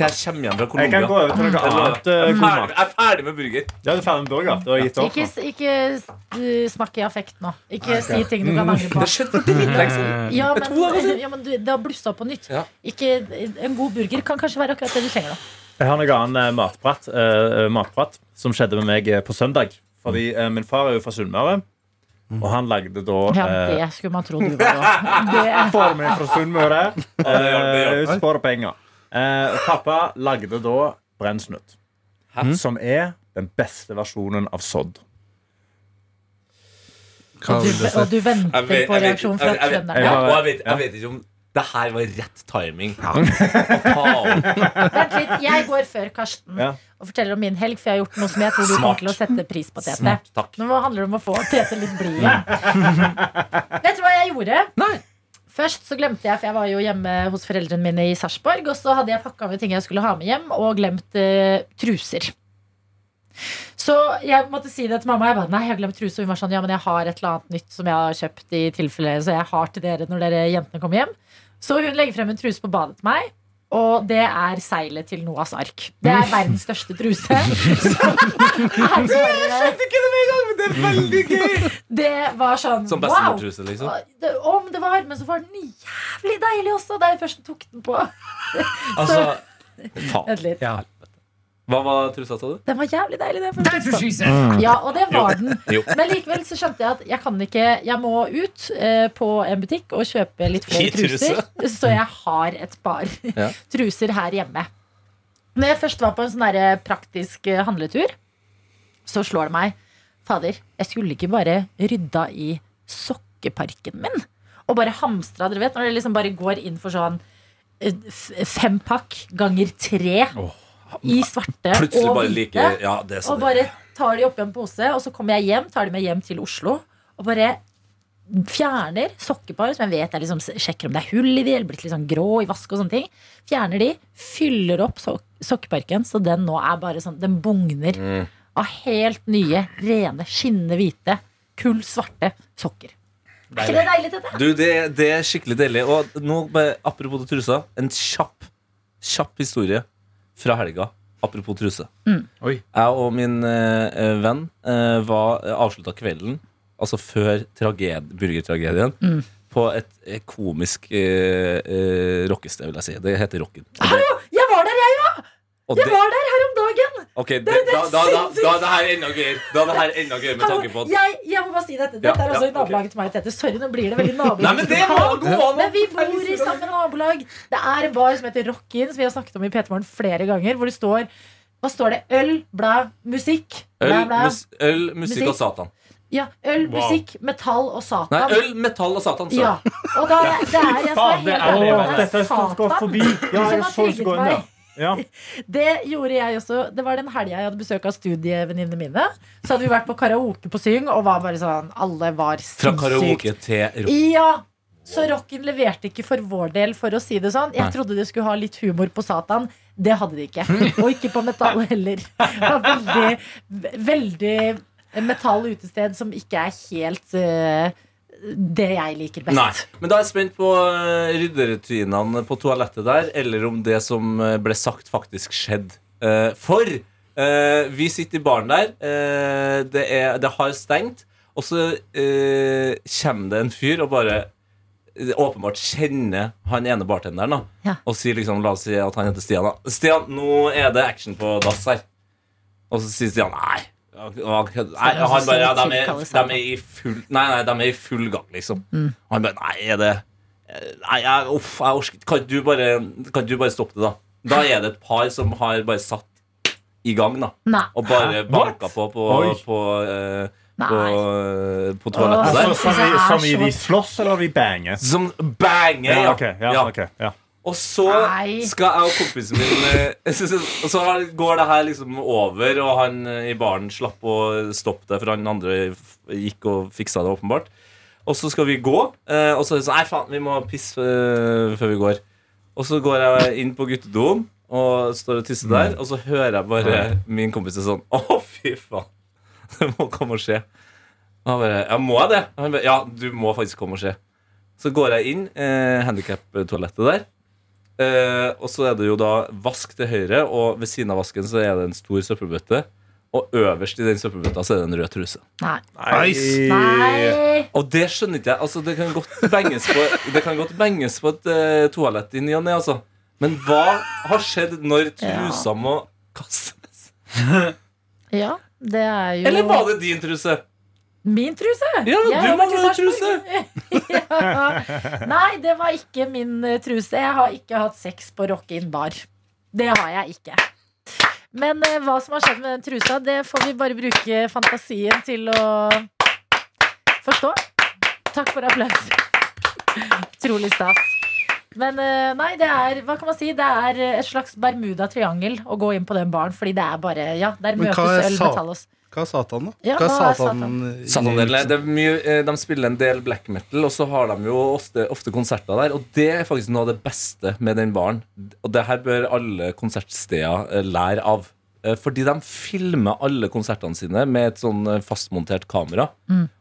Jeg. til jeg kommer hjem fra Jeg kan gå over til noe Jeg er annet. eh, ferdig, mat. jeg er ferdig med burger. Ja, du er ferdig med burger. Du har gitt opp. Ikke, ikke uh, snakk i affekt nå. Ikke si ting du kan angre på. Det skjedde for dritlenge siden. Ja, men, siden. ja, men du, det har blussa opp på nytt. Ja. Ikke, en god burger kan kanskje være akkurat det du trenger da Jeg har noe annet eh, matprat, eh, matprat som skjedde med meg eh, på søndag. Fordi eh, min far er jo fra Sunnmøre, og han lagde da Ja, eh, det skulle man tro du var da. Det min er fra Sunnmøre. det hjelper, det. Eh, penger. Eh, pappa lagde da brennsnutt, som er den beste versjonen av sodd. Hva Og vil du, du si? og du venter Jeg vet- på jeg vet- reaksjon fra jeg- jeg- trønderne. Ja, Ja. og jeg vet, jeg vet ikke om det her var rett timing. Faen. Vent litt, jeg går før Karsten Ja. og forteller om min helg, for jeg har gjort noe som jeg tror du Smart. kommer til å sette pris på, Tete. Smart, takk. Nå handler det om å få Tete litt blid igjen. Vet du hva jeg gjorde? Nei. Først så glemte jeg, for jeg var jo hjemme hos foreldrene mine i Sarpsborg, og så hadde jeg pakka med ting jeg skulle ha med hjem, og glemt eh, truser. Så jeg måtte si det til mamma. Jeg ba, nei, jeg har glemt truse. Og hun var sånn, ja, men jeg har et eller annet nytt som jeg har kjøpt i tilfelle, så jeg har til dere når dere jentene kommer hjem. Så hun legger frem en truse på badet til meg. Og det er seilet til Noahs ark. Det er verdens største truse. Som er ikke Det er veldig gøy! det var sånn Som wow! bestemortruse, liksom. Det, om det var, men så var den jævlig deilig også da jeg først tok den på. Altså, faen. Vent litt. Ja. Hva var trusa, sa du? Den var jævlig deilig. Det, den på. Ja, og det var den. Men likevel så skjønte jeg at jeg kan ikke Jeg må ut eh, på en butikk og kjøpe litt flere truser. Så jeg har et par Ja. truser her hjemme. Når jeg først var på en sånn praktisk eh, handletur, så slår det meg Fader, jeg skulle ikke bare rydda i sokkeparken min og bare hamstra. Dere vet når det liksom bare går inn for sånn eh, fempakk ganger tre i svarte Plutselig og hvite. like Ja, det Og bare tar de oppi en pose, og så kommer jeg hjem, tar de med hjem til Oslo. Og bare fjerner sokkepar, som jeg vet jeg liksom, sjekker om det er hull i de, eller blitt litt sånn grå i vask og sånne ting. Fjerner de, fyller opp sok sokkeparken, så den nå er bare sånn Den bugner Mm. av helt nye, rene, skinnende hvite, kull svarte sokker. Er ikke det deilig, dette? Du, det, det er skikkelig deilig. Og nå, apropos trusa, en kjapp, kjapp historie fra helga. Apropos truse. Oi. Jeg og min eh, venn eh, var uh, avslutta kvelden, altså før traged, burgertragedien, Mm. på et et komisk eh, eh, rockested, vil jeg si. Det heter Rocken. Og Hallo! Jeg var der, jeg òg! Og Jeg det- var der her om dagen! Ok, det, Det da, da, da, da er det her enda gøyere. Da er det her enda gøyere med tanke på at jeg, jeg må bare si dette. Dette Ja, er også ja, i nabolaget til meg. Tete. Sorry, nå blir det veldig nabolag. Nei, men! Men vi bor i samme nabolag. Det er en bar som heter Rockin, som vi har snakket om i P3 Morgen flere ganger. Hvor det står Hva står det? Øl, blad, musikk. Øl, Bla, bla. mus, øl musikk og Satan. Ja, øl, Wow. musikk, metall og Satan. Nei, øl, metall og Satan. sa Ja. Og da, det er jeg som er er helt ærlig. Dette er stort gått forbi. Ja, jeg, jeg har så det trigget Ja. Det gjorde jeg også. Det var den helga jeg hadde besøk av studievenninnene mine. Så hadde vi vært på karaoke på Syng, og var bare sånn Alle var sinnssykt Fra karaoke til rock. Ja, så rocken leverte ikke for vår del, for å si det sånn. Jeg trodde de skulle ha litt humor på Satan. Det hadde de ikke. Og ikke på metall heller. Det var veldig, veldig metall utested som ikke er helt eh, det jeg liker best. Nei. Men da er jeg spent på uh, rydderutinene på toalettet der, eller om det som eh, ble sagt, faktisk skjedde. Eh, for eh, vi sitter i baren der. eh, det, er, det har stengt. Og så eh, kommer det en fyr og bare eh, åpenbart kjenner han ene bartenderen. da Ja. Og sier liksom, la oss si at han heter Stian. da Stian, nå er det action på dass her. Og så sier Stian nei. Nei, han bare, ja, de, er, de er i full Nei, nei, de er i full gang, liksom. Mm. Han bare Nei, er det Nei, jeg, uff, jeg orsker. Kan du bare Kan du bare stoppe det, da? Da er det et par som har bare satt i gang, da. Nei. Og bare banka på på, Oi. på, Nei. på, på toalettet oh, der. Så, som, i, som i de slåss, eller de banger? Som banger, Ja, ja. ok, ja, Ja. ok, ja. Og så Nei. skal jeg og kompisen min eh, Og så går det her liksom over, og han eh, i baren slapp å stoppe det, for han andre gikk og fiksa det, åpenbart. Og så skal vi gå, eh, og så er det sånn Nei, faen, vi må pisse før vi går. Og så går jeg inn på guttedoen og står og tisser der, og så hører jeg bare min kompis sånn Å, fy faen. Det må komme og skje. Og han bare Ja, må jeg det? Han bare, ja, du må faktisk komme og se. Så går jeg inn, eh, handikap-toalettet der. Eh, og så er det jo da vask til høyre, og ved siden av vasken så er det en stor søppelbøtte. Og øverst i den søppelbøtta så er det en rød truse. Nei. Nice. Nei. Og det skjønner ikke jeg. Altså, det kan godt benges på, det kan godt benges på et eh, toalett i ny og ne, altså. Men hva har skjedd når trusa må kastes? Ja, det er jo Eller var det din truse? Min truse! Ja, Jeg du må truse ha Sarpsborg. ja. Nei, det var ikke min eh, truse. Jeg har ikke hatt sex på Rock-in bar. Det har jeg ikke. Men eh, hva som har skjedd med den trusa, det får vi bare bruke fantasien til å forstå. Takk for applaus. Utrolig stas. Men eh, nei, det er hva kan man si? Det er et slags Bermuda-triangel å gå inn på den baren. Fordi det er bare Ja, der møtes øl, sa- metall og Hva er Satan, da? Ja, hva er Satan? Satan? er mye, eh, de spiller en del black metal, og så har de jo ofte, ofte konserter der. Og det er faktisk noe av det beste med den baren. Og det her bør alle konsertsteder eh, lære av. Fordi de filmer alle konsertene sine med et sånn fastmontert kamera.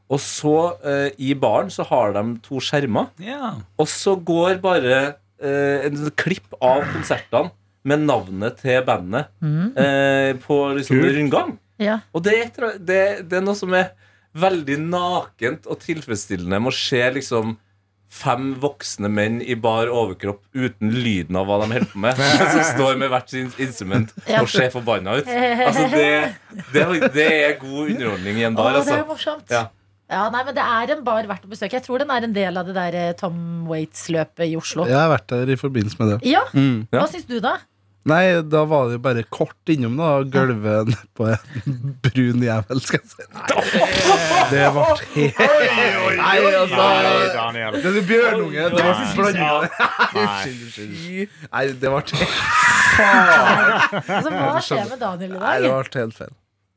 Og så, eh, i baren, så har de to skjermer. Ja. Og så går bare eh, en sånn klipp av konsertene med navnet til bandet eh, på liksom Kult. rundgang. Ja. Og det er, et det, det er noe som er veldig nakent og tilfredsstillende med å se liksom fem voksne menn i bar overkropp uten lyden av hva de holder på med, som står med hvert sin instrument Ja. og ser forbanna ut. Altså, det, det, er- det er god underholdning i en Å, bar, det er altså. morsomt. Ja. Ja, nei, men Det er en bar verdt å besøke. Jeg tror den er en del av det der eh, Tom Waits-løpet i Oslo. Jeg har vært der i forbindelse med det. Ja, Mm. Hva Ja. syns du, da? Nei, da var det jo bare kort innom, da. Gulvet på en brun jævel, skal jeg si. Det ble helt Nei, altså Nei, Daniel. Det er bjørnunge. Det var Nei. blanding. Nei. Unnskyld, unnskyld. Nei, det ble Altså, hva skjer med Daniel i Nei, det dag? ble helt feil.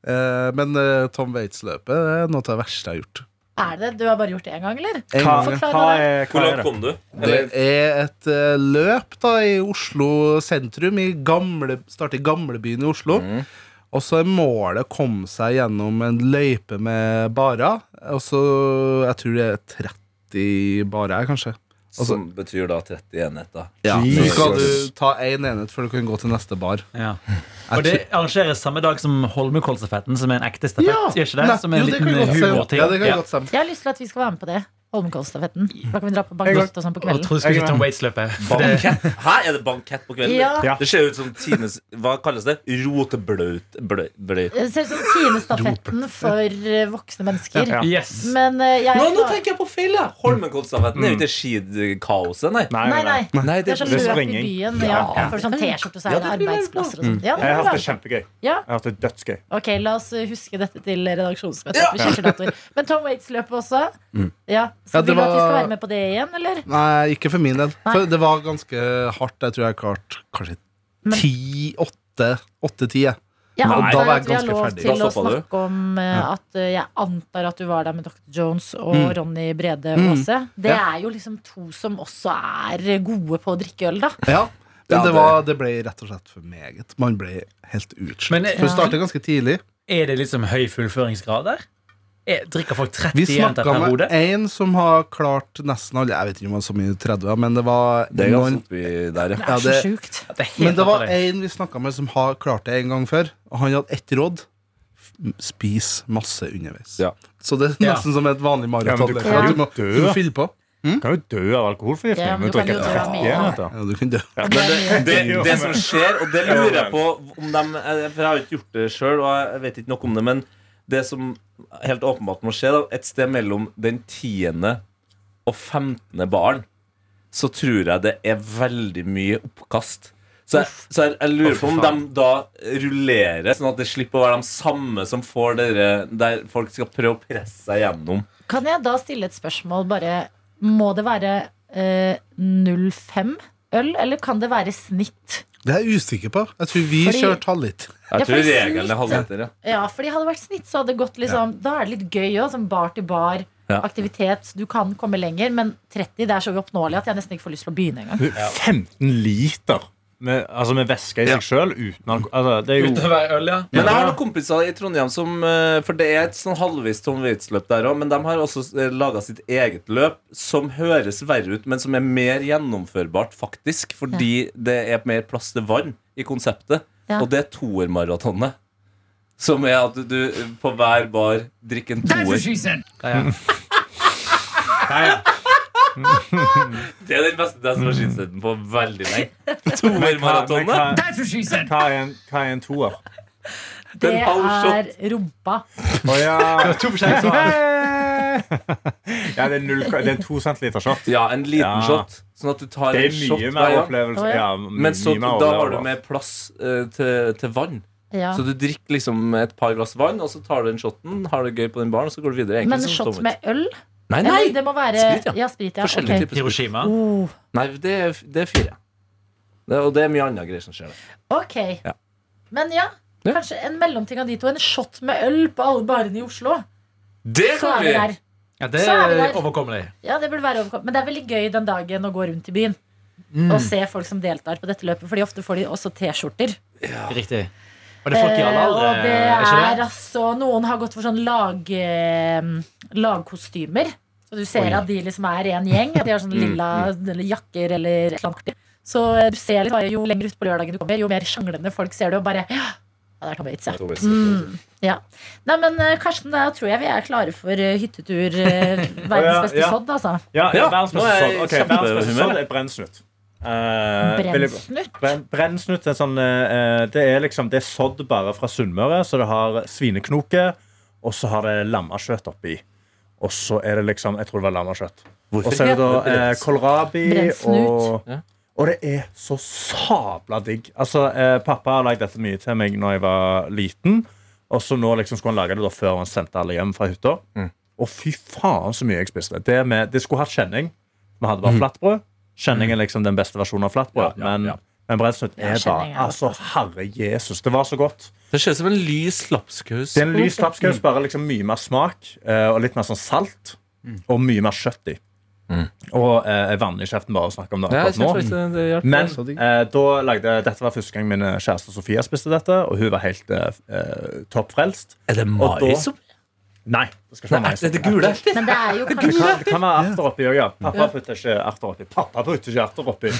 Eh, men eh, Tom Waits-løpet er noe av det verste jeg har gjort. Er det, Du har bare gjort det én gang, eller? En Hva, gang, hva er, Hvor hva langt kom du? Det er et eh, løp da i Oslo sentrum, i gamle, starte i gamlebyen i Oslo. Mm. Og så er målet å komme seg gjennom en løype med barer. Og så Jeg tror det er 30 barer, kanskje. Altså- Som betyr da 30 enheter. Ja, så skal du ta én enhet før du kan gå til neste bar. Ja. Og det arrangeres samme dag som Holmenkollstafetten, som er en ekte stafett. Ja, gjør ikke det? nei, Som er en jo, det liten humorting. Ja, det kan Ja. Jeg har lyst til at vi skal være med på det. Holmenkollstafetten. Da kan vi dra på bankett og sånn på kvelden. tror du skulle om Waits-løpet. Er det bankett på kvelden? Ja. Ja. Det ser ut som Tines Hva kalles det? Roteblaut blø- blø- Det ser ut som Tinestafetten for eh, voksne mennesker. Ja. Yes. Men eh, jeg Nå, nå tenker jeg på feil, ja! Holmenkollstafetten er jo ikke skikaoset, nei. Nei, Nei, nei. nei. Det er sånn Det løp i byen. Ja. For sånn T-skjorte, så Ja, er det arbeidsplasser og sånn. Ja, Jeg har hatt det kjempegøy. Ja. Jeg har hatt det dødsgøy. Ok, la oss huske dette til redaksjonsmøtet. Men Tom Waits-løpet også. Ja. Så Ja, vil du at vi skal være med på det igjen, eller? Nei, ikke for min del. For det var ganske hardt. Jeg tror jeg klarte kanskje ti, åtte, åtte-ti. jeg. Antar var jeg at vi har lov ferdig. til å snakke om uh, at uh, jeg antar at du var der med Dr. Jones og Mm. Ronny Brede Mm. Aase. Det Ja. er jo liksom to som også er gode på å drikke øl, da. Ja. Men Ja, det, var, det ble rett og slett for meget. Man ble helt utslitt. Hun eh, startet ganske tidlig. Er det liksom høy fullføringsgrad der? Er, drikker folk 30 Vi jenter snakka med en som har klart nesten alle Jeg vet ikke om han var så mye 30, men det var Det er ganske noen oppi der, Det er så sjukt. Ja, Det Men det var en vi snakka med som har klart det en gang før, og han hadde ett råd. Spis masse underveis. Ja. Så det er Ja. nesten som et vanlig Ja, maraton. du kan du, jo dø, du fyller på. Du kan jo dø av alkoholforgiftning. Ja, men du kan jo dø av 30 mye. Ja, du kan dø. Ja, men det, det, det som skjer, og det lurer jeg på om de, For jeg har ikke gjort det sjøl, og jeg vet ikke noe om det, men det som helt åpenbart må skje, da, et sted mellom den tiende og 15. barn, så tror jeg det er veldig mye oppkast. Så jeg, så jeg, jeg lurer på om de da rullerer, sånn at det slipper å være de samme som får dere Der folk skal prøve å presse seg gjennom. Kan jeg da stille et spørsmål bare Må det være eh, 05 øl, eller kan det være snitt? Det er jeg usikker på. Jeg tror vi Fordi- kjørte halvliter. Jeg Ja, tror regelen snitt- er halvmeter. Ja. Ja, fordi hadde det vært snitt, så hadde det gått liksom Da er det litt gøy òg, som bar til bar. Ja. Aktivitet. Du kan komme lenger, men 30 det er så uoppnåelig at jeg nesten ikke får lyst til å begynne engang. 15 liter med, altså med væske i Ja. seg sjøl uten. Altså, det er jo Uten å være øl, ja. Men jeg har noen kompiser i Trondheim som eh, For det er et sånn halvvis Tom Waits-løp der òg, men de har også laga sitt eget løp som høres verre ut, men som er mer gjennomførbart, faktisk. Fordi det er mer plass til vann i konseptet. Ja. Og det er toermaratonet. Som er at du på hver bar drikker en toer. Ja, ja. Det er den beste dansen og skinnsteden på veldig lenge. Toermaratonet. hva, er en, hva er en toer? Det er rumpa. Å ja. To forskjellige svar. ja, det er, null, det er en to centiliter shot. Ja, en liten Ja. shot. Sånn at du tar en shot hver ja. Ja, Men så, mye da har du med plass uh, til, til vann. Ja. Så du drikker liksom et par glass vann, og så tar du den shoten, har det gøy på den baren, og så går du videre. Egentlig Men shot med øl? Nei, Eller nei! det må være Sprit, ja. ja. sprit, ja. Forskjellige ok. typer sprit. Hiroshima. Oh, Nei, det er, det er fire. Det, og det er mye annet greier som skjer der. ok. Ja. Men ja, Ja. kanskje en mellomting av de to. En shot med øl på alle barene i Oslo. Det Så kan er vi! vi der. Ja, det Så er vi er overkommelig. Ja, det burde være overkom- Men det er veldig gøy den dagen å gå rundt i byen Mm. og se folk som deltar på dette løpet. Fordi ofte får de også T-skjorter. Riktig. Og det er folk i alle Eh, aldre. og det er ikke er det? altså Noen har gått for sånn lag, eh, lagkostymer. Så du ser Oi. at de liksom er en gjeng. At de har sånne lilla eller jakker eller et eller annet. Så eh, du ser litt, jo lenger ut på lørdagen du kommer, jo mer sjanglende folk ser du. Og bare Ja, det er Tom Waits, ja. Mm, ja. Nei, men eh, Karsten, da tror jeg vi er klare for eh, hyttetur. eh, verdens beste ja. sodd, altså. Ja, Ja, verdens beste sodd. Okay, sånn. Ok, verdens beste sånn er brennsnutt. Eh, Brennsnutt. Brenn, brennsnutt er sånn eh, Det er liksom Det er sådd bare fra Sunnmøre, så det har svineknoke, og så har det lammekjøtt oppi. Og så er det liksom Jeg tror det var lammekjøtt. Og så er det da eh, kålrabi og og det er så sabla digg. Altså, eh, Pappa har lagd dette mye til meg når jeg var liten. Og så nå liksom skulle han lage det da før han sendte alle hjem fra hytta. Mm. Og fy faen så mye jeg spiste. Det, med, det skulle hatt kjenning. Vi hadde bare flatbrød. Kjenning er liksom den beste versjonen av flatbrød. Ja, Ja, ja, men, men brennsnutt er da. bare Altså, herre Jesus, det var så godt. Det ser ut som en lys lapskaus. Det er en lys lapskaus, bare liksom mye mer smak eh, og litt mer sånn salt. Og mye mer kjøtt i. Mm. Og eh, vann i kjeften bare å snakke om det jeg akkurat nå. det, det. Men eh, da lagde, dette var første gang min kjæreste Sofia spiste dette, og hun var helt eh, eh, toppfrelst. Er det mais oppi? Nei, det skal ikke være mais. det er det gule. Men det er jo Det kan, det kan være erter oppi òg, ja. Pappa putter ikke erter oppi. Pappa putter ikke erter oppi.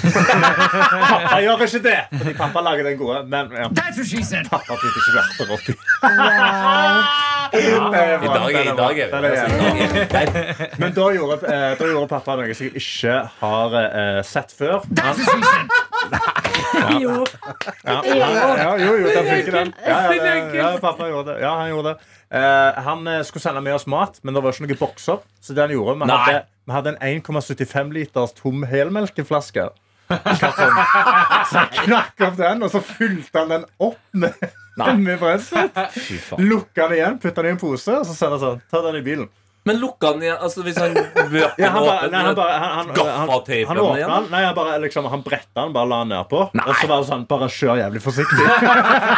pappa gjør ikke det, fordi pappa lager den gode. Men ja. pappa putter ikke erter oppi. wow. I dag, i dag er vi altså, Men da gjorde, eh, da gjorde pappa noe som jeg ikke har eh, sett før. Han, Jo. ja, jo, jo, den funker, den. Ja, ja, ja, pappa gjorde det. Ja, han gjorde det. Eh, han eh, skulle sende med oss mat, men det var ikke noen bokser. Så det han gjorde, vi hadde, vi hadde en 1,75 liters tom helmelkeflaske. Så jeg knakk opp den, og så fylte han den opp med, med brensel. Lukka den igjen, putta den i en pose, og så sa han sånn Ta den i bilen. Men lukka den igjen? Altså Hvis han bøker Ja, han bare, åpen nei, han bare han, han, han, Gaffateipen han, igjen? den, nei, han bare liksom, Han bretta den, bare la den nedpå. Og så var det sånn Bare kjør jævlig forsiktig.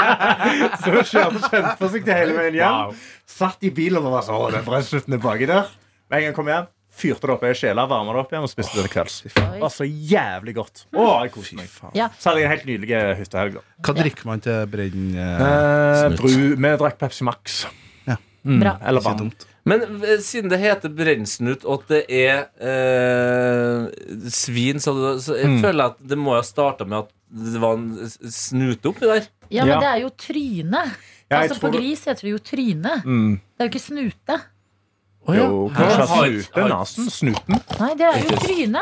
så kjørte kjempeforsiktig hele veien hjem. Satt i bilen og var sånn Å, den brennslutten er baki der. Med en gang jeg kom hjem, fyrte det opp i ei kjele, varma det opp igjen og spiste det til kvelds. Det var så jævlig godt. Å, jeg koste meg. Ja. Så hadde jeg en helt nydelig hyttehelg. Hva drikker man til brenn... eh, Eh, bru, vi drakk Pepsi Max. Ja. Mm, Bra. eller vann. Men eh, siden det heter brennsnut, og at det er eh, svin, så, så jeg Mm. føler jeg at det må ha starta med at det var en snute oppi der. Ja, men Ja. det er jo tryne. Ja, altså tror På det- gris heter det jo tryne. Mm. Det er jo ikke snute. Oh, ja. Jo, kanskje Har- snute. Nesen. Snuten. Nei, det er jo tryne.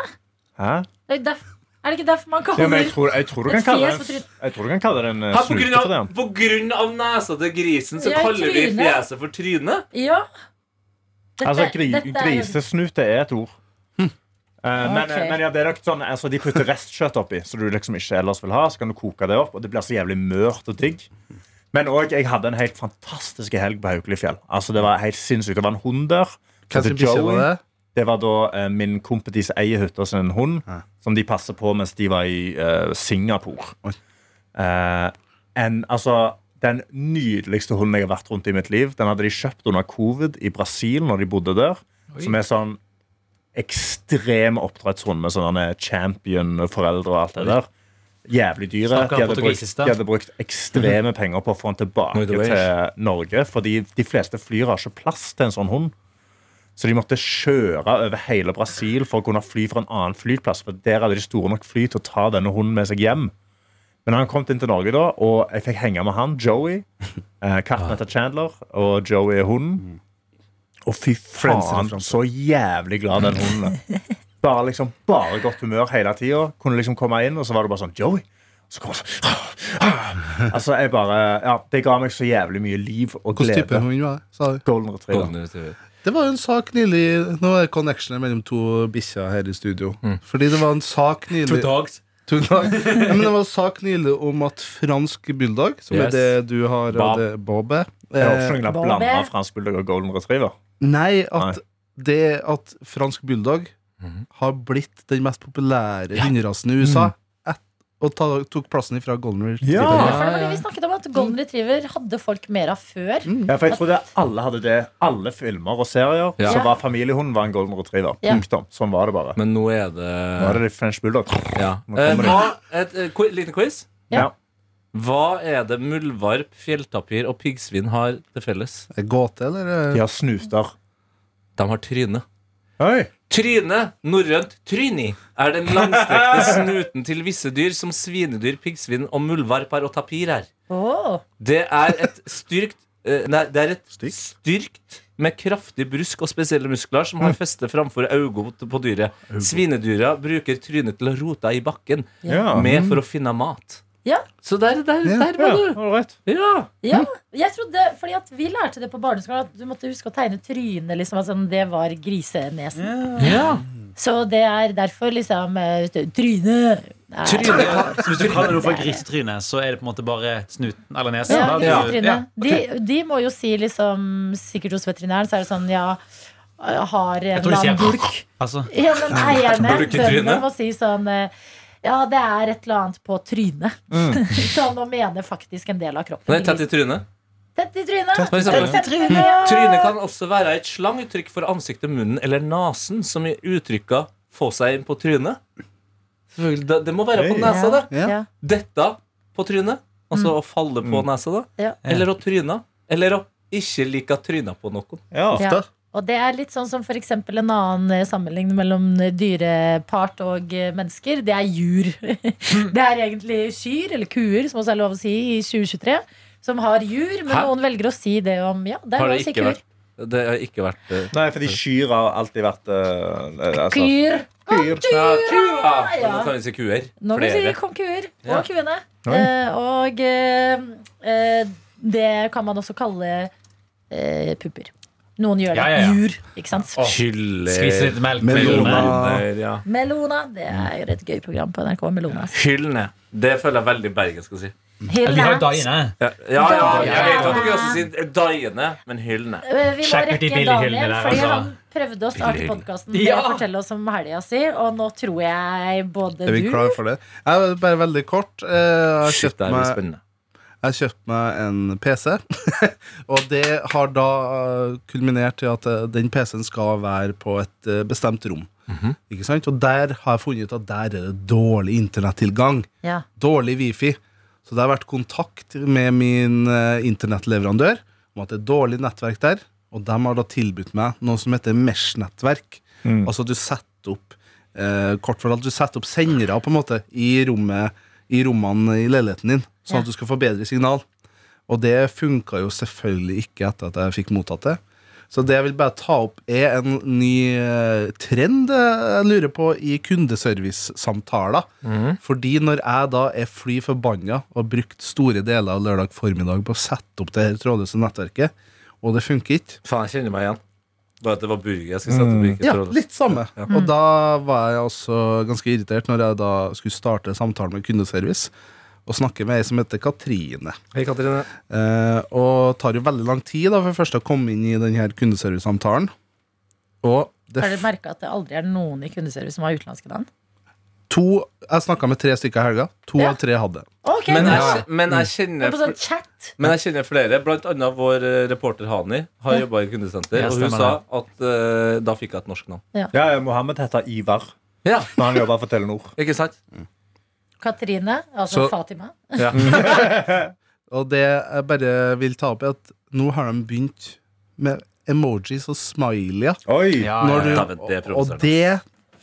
Hæ? Det er, derf- er det ikke derfor man Ja, kaller men jeg tror, jeg tror en, jeg tror du kan kalle det en snute. På, grunn av, på grunn av nesa til grisen så Ja, kaller vi fjeset for tryne. Ja. Dette- Altså, gri, dette er- Grisesnute er et ord. Eh, men, okay. men ja, det er nok sånn altså, De putter restkjøtt oppi, så du liksom ikke ellers vil ha. Så kan du koke det opp, og det blir så jævlig mørt og digg. Men òg, jeg hadde en helt fantastisk helg på Haukelifjell. Altså, det var helt sinnssykt. Det var en hund der. Joey. det? Det var da uh, min kompis eier hytta sin hund, Ja. som de passer på mens de var i uh, Singapore. Eh, en, altså, den nydeligste hunden jeg har vært rundt i mitt liv, den hadde de kjøpt under covid i Brasil når de bodde der. Oi. Som er sånn ekstrem oppdrettshund med sånne champion-foreldre og alt det der. jævlig dyre. De hadde, brukt, de hadde brukt ekstreme penger på å få den tilbake til Norge. Fordi de fleste flyr har ikke plass til en sånn hund. Så de måtte kjøre over hele Brasil for å kunne fly fra en annen flyplass. For der hadde de store nok fly til å ta denne hunden med seg hjem. Men han kom inn til Norge, da, og jeg fikk henge med han, Joey. Eh, katten heter Chandler, og Joey er hunden. Og fy Friends faen, så jævlig glad den hunden er. Bare, liksom, bare godt humør hele tida. Kunne liksom komme inn, og så var det bare sånn Joey. Og Så kom han sånn Altså, jeg bare Ja, det ga meg så jævlig mye liv og Hvilken type glede. hund var det? Golden retriever. Golden Retriever. Det var jo en sak nylig Nå er connectionen mellom to bikkjer her i studio. Mm. Fordi det var en sak nylig dogs. To dog. ja, men det var sak nylig om at fransk bulldog, som Yes. er det du har, Bob. det Bobbe Jeg har eh, Bobby. blanda fransk bulldog og golden retriever. Nei, at Nei. det at fransk bulldog Mhm. har blitt den mest populære hunderasen i USA, og ta, tok plassen ifra golden retriever. Ja. Ja, for det var det vi snakket om, at Golden Retriever hadde folk mer av før. Ja, for jeg trodde alle hadde det. Alle filmer og serier. Ja. Så var familiehunden var en golden retriever. Ja. Punktum. Sånn var det bare. Men nå er det Nå er det litt French bulldog. ja. Eh, hva, Et eh, liten quiz. Ja. Ja. Hva er det muldvarp, fjelltapir og piggsvin har til felles? Gåte, eller? De har snuter. De har tryne. Oi. Tryne, norrønt tryni, er den langstrekte snuten til visse dyr som svinedyr, piggsvin og muldvarper og tapir er. Oh. Det er et styrkt eh, Nei, det er et Stygt? styrkt med kraftig brusk og spesielle muskler som har feste framfor øynene på dyret. Svinedyra bruker trynet til å rote i bakken Ja. med for å finne mat. Ja. Så der, der, Ja. der var du. Ja, right. Ja. Ja, jeg trodde, fordi at Vi lærte det på barneskolen at du måtte huske å tegne trynet. Liksom, at sånn, det var grisenesen. ja. Så det er derfor liksom Tryne er- Tryne hvis du kaller det for grisetryne, så er det på en måte bare snuten eller nesen? Ja. Ja. Ja, ok. de, de må jo si liksom Sikkert hos veterinæren så er det sånn Ja, har en bulk. Altså, Ja, men eierne, bøndene, må si sånn eh, Ja, det er et eller annet på trynet. sånn å mene faktisk en del av kroppen. nei, tett i trynet. Tett i trynet. Tett i trynet. Tett i trynet. Trynet kan også være et slanguttrykk for ansiktet, munnen eller nesen, som i uttrykka 'få seg inn på trynet'. Det, det må være på nesa, det. Ja. Ja. Dette på trynet. Altså å falle på Mm. nesa, da. Ja. Eller å tryne. Eller å ikke like tryna på noen. Ja. Ja. Og det er litt sånn som for eksempel en annen eh, sammenligning mellom eh, dyrepart og eh, mennesker. Det er jur. Det er egentlig kyr, eller kuer, som også er lov å si i 2023, som har jur. Men Hæ? noen velger å si det om Ja, det er ikke kuer. Det har ikke vært uh, Nei, fordi kyr har alltid vært uh, altså, Kyr. Kyr. ja, kyr. Ja. Nå kan vi si kuer. Nå kan vi si kom kuer. Ja. Og kuene. Oi. Eh, og det kan man også kalle eh, pupper. Noen gjør det. Ja, ja, ja. Jur. Ikke sant? Oh, Hyller. skvise litt melk Melona. Melona. Melona. Det er et gøy program på NRK. Melona. Hyllene. Det føler jeg veldig bergensk å si. Hyllene. Vi har daiene. Ja, ja, ja, jeg vet at dere også sier daiene, men hyllene. Eh, Vi må rekke Daniel, fordi altså. han prøvde å starte podkasten med Ja. å fortelle oss om helga si, og nå tror jeg både Er vi du klar for det? Jeg er bare veldig kort. eh, Jeg har kjøpt meg. Jeg har kjøpt meg en PC. og det har da eh, kulminert til at eh, den PC-en skal være på et eh, bestemt rom. Mhm. Ikke sant? Og der har jeg funnet ut at der er det dårlig internettilgang. ja. Dårlig wifi. Så det har vært kontakt med min internettleverandør om at det er dårlig nettverk der. Og de har da tilbudt meg noe som heter Mesh-nettverk. Mm. Altså du setter opp eh, Kort fortalt, du setter opp sendere på en måte i, rommet, i rommene i leiligheten din, sånn at du skal få bedre signal. Og det funka jo selvfølgelig ikke etter at jeg fikk mottatt det. Så det jeg vil bare ta opp, er en ny eh, trend jeg lurer på i kundeservice-samtaler. Mhm. Fordi når jeg da er fly forbanna og har brukt store deler av lørdag formiddag på å sette opp det her trådløse nettverket, og det funker ikke Faen, jeg kjenner meg igjen. Bare at det var burger jeg skulle sette opp. Ikke Ja, trådløst. litt samme. Og da var jeg også ganske irritert når jeg da skulle starte samtalen med kundeservice og snakker med ei som heter Katrine. Hei, Katrine. Eh, og tar jo veldig lang tid da for først å komme inn i denne kundeservicesamtalen. Og det Har dere merka at det aldri er noen i kundeservice som har utenlandske navn? to Jeg snakka med tre stykker i helga. To Ja. av tre hadde. Okay, Men jeg, men jeg kjenner mm. sånn Men jeg kjenner flere, blant annet vår eh, reporter Hani har Ja. jobba i kundesenter. Ja, og hun sa at uh, da fikk jeg et norsk navn. Ja, Mohammed heter Ivar Ja, når han jobber for Telenor. ikke sant? Katrine, altså Så- Fatima. Og det jeg bare vil ta opp, er at nå har de begynt med emojis og smileyer. Oi! Ja, Når du, ja, det og det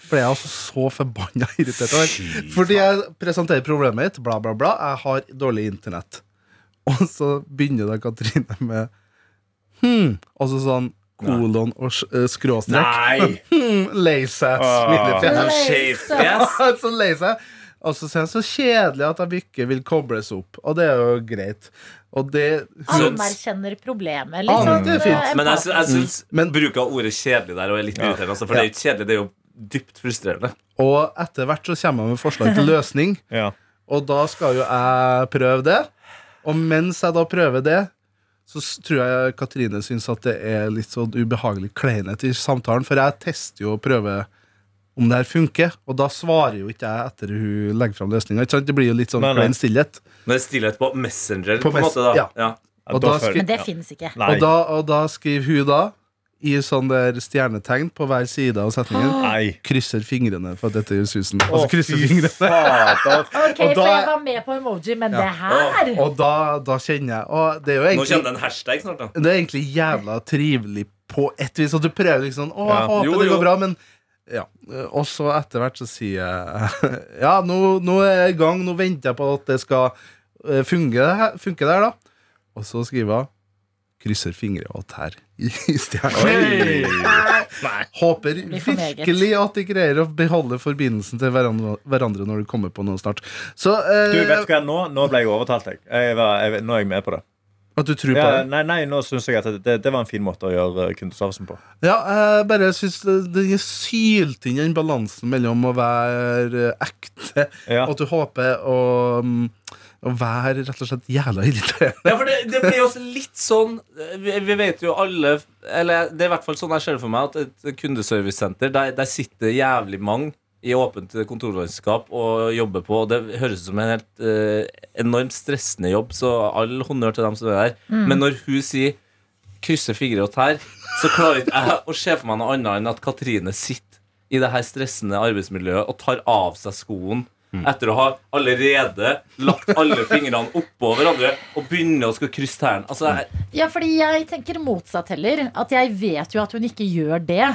ble jeg altså så forbanna irritert over. Fordi jeg presenterer problemet mitt, bla, bla, bla. Jeg har dårlig internett. Og så begynner da Katrine med hm, og så sånn kolon og sk- eh, skråstrek. Nei! Hmm, lei seg. Ah. smilefjes. Så lei seg. Og så sier han så kjedelig at de ikke vil kobles opp. Og det er jo greit. Og det Anerkjenner problemet. liksom. Ah, det er fint. eh, Men jeg, jeg syns mm. bruk av ordet kjedelig der og er litt irriterende. Altså, for det er jo ikke kjedelig, det er jo dypt frustrerende. Og etter hvert så kommer jeg med forslag til løsning. Ja. Og da skal jo jeg prøve det. Og mens jeg da prøver det, så tror jeg Katrine syns at det er litt sånn ubehagelig kleinhet i samtalen. For jeg tester jo og prøver om det her funker, og da svarer jo ikke jeg etter hun legger fram løsninga. Det blir jo litt sånn klein stillhet. Men det er stillhet på Messenger, På på, en måte. da ja. ja. Og da da skri- Men det finnes fins ikke. Og da, og da skriver hun da, i sånn der stjernetegn på hver side av setningen, Nei. krysser fingrene for at dette gjør susen. Og så krysser fingrene. Ok, Og da- for jeg var med på emoji, men det her Og da, da kjenner jeg Og det er jo Nå kjenner kommer det en hashtag snart, da. Det er egentlig jævla trivelig på et vis. Og du prøver liksom Å, jeg Ja. håper Jo, det går bra, men ja. Og så etter hvert så sier jeg Ja, nå, nå er jeg i gang. Nå venter jeg på at det skal eh, funke, funke der, da. Og så skriver hun Krysser fingre og tær i stjerna. Håper virkelig at de greier å beholde forbindelsen til hverandre, hverandre når de kommer på noe snart. Så eh, Du, vet du hva, nå, nå ble jeg overtalt. Jeg. Jeg var, jeg, nå er jeg med på det. At du tror på Ja, det? nei, nei, nå synes jeg at det, det var en fin måte å gjøre eh, kundeservicen på. Ja, jeg bare syns det, er sylt inn den balansen mellom å være eh, ekte Ja. og at du håper å, mm, å være rett og slett jævla irriterende. Ja, for det, det blir også litt sånn vi, vi vet jo alle Eller det er i hvert fall sånn jeg ser det for meg, at et kundeservicesenter, der, der sitter jævlig mange i åpent kontorlandskap og jobber på. Det høres ut som en helt eh, enormt stressende jobb, så all honnør til dem som er der. Men når hun sier 'krysser fingre og tær', så klarer ikke jeg å se for meg noe annet enn at Katrine sitter i det her stressende arbeidsmiljøet og tar av seg skoen. Etter å ha allerede lagt alle fingrene oppå hverandre og begynner å skulle krysse tærne. Altså, jeg, Ja, fordi jeg tenker motsatt heller. At jeg vet jo at hun ikke gjør det.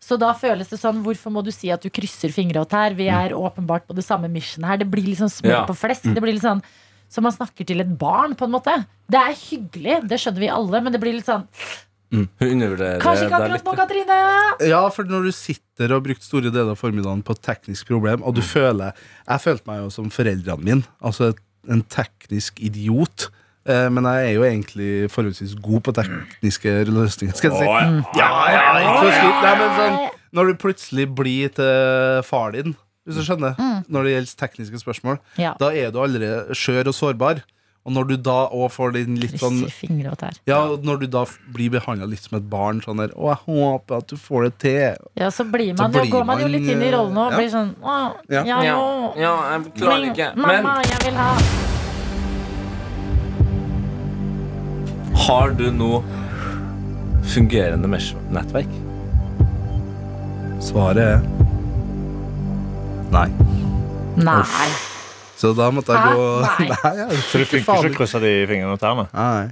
Så da føles det sånn, hvorfor må du si at du krysser fingre og tær? Vi er åpenbart på det samme mission her. Det blir litt sånn smør Ja. på flesk. Det blir litt sånn som man snakker til et barn, på en måte. Det er hyggelig, det skjønner vi alle, men det blir litt sånn hun undervurderer Kanskje ikke akkurat nå, Katrine! Ja, for når du sitter og har brukt store deler av formiddagen på et teknisk problem, og du føler Jeg følte meg jo som foreldrene mine, altså en teknisk idiot. Eh, men jeg er jo egentlig forholdsvis god på tekniske løsninger, skal jeg si. Ja, ja, ikke for. Nei, men sånn, når du plutselig blir til far din, hvis du skjønner, når det gjelder tekniske spørsmål, Ja. da er du allerede skjør og sårbar. Og når du da òg får den litt sånn Krysser fingre og tær. Ja, når du da f- blir behandla litt som et barn, sånn der Å, jeg håper at du får det til. Ja, så blir Så man, jo- blir går man jo man, litt inn i rollen og ja. blir sånn Å, Ja. ja, Ja, jo. ja, jeg klarer ikke. Men Mamma, jeg vil ha har du noe fungerende mesh-nettverk? Svaret er nei. Nei. Så da måtte jeg Hæ? gå Nei. Nei, jeg Så det funker ikke å krysse de fingrene og tærne? Nei.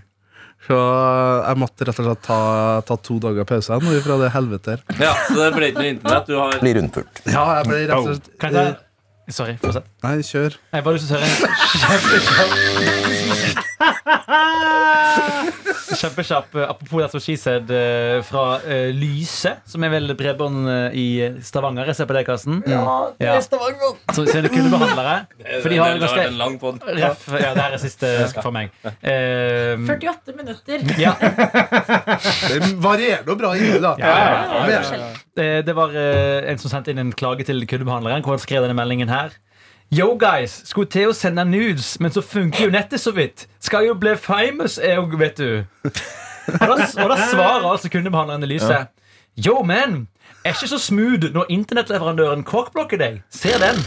Så jeg måtte rett og slett ta, ta to dager pause nå fra det helvete her. Ja, så det ble ikke noe internett. Du har blir rundpult. Ja, jeg ble rett og slett Kan jeg ta Sorry, fortsett. Nei, kjør. Jeg bare lyst til å høre en kjempekjapp eh, Apropos det som she said eh, fra uh, Lyse, som er vel bredbånd i Stavanger. Jeg ser på deg, Karsten. Ja. Så ser du kundebehandlere. For de har det, det har ganske en lang podd. Ref, ja, det her er siste for meg. Eh, 48 minutter. ja, Det varierer noe bra innhold, da. Ja, ja, ja, Det var uh, en som sendte inn en klage til kundebehandleren. Hvor han skrev denne meldingen her Yo guys, skulle til å sende nudes, men så funker jo nettet så vidt. Skal jo bli famous, jeg òg, vet du. Og da, og da svarer altså kundebehandleren Elise. Yo man, er ikke så smooth når internettleverandøren korkblokker deg. Ser den.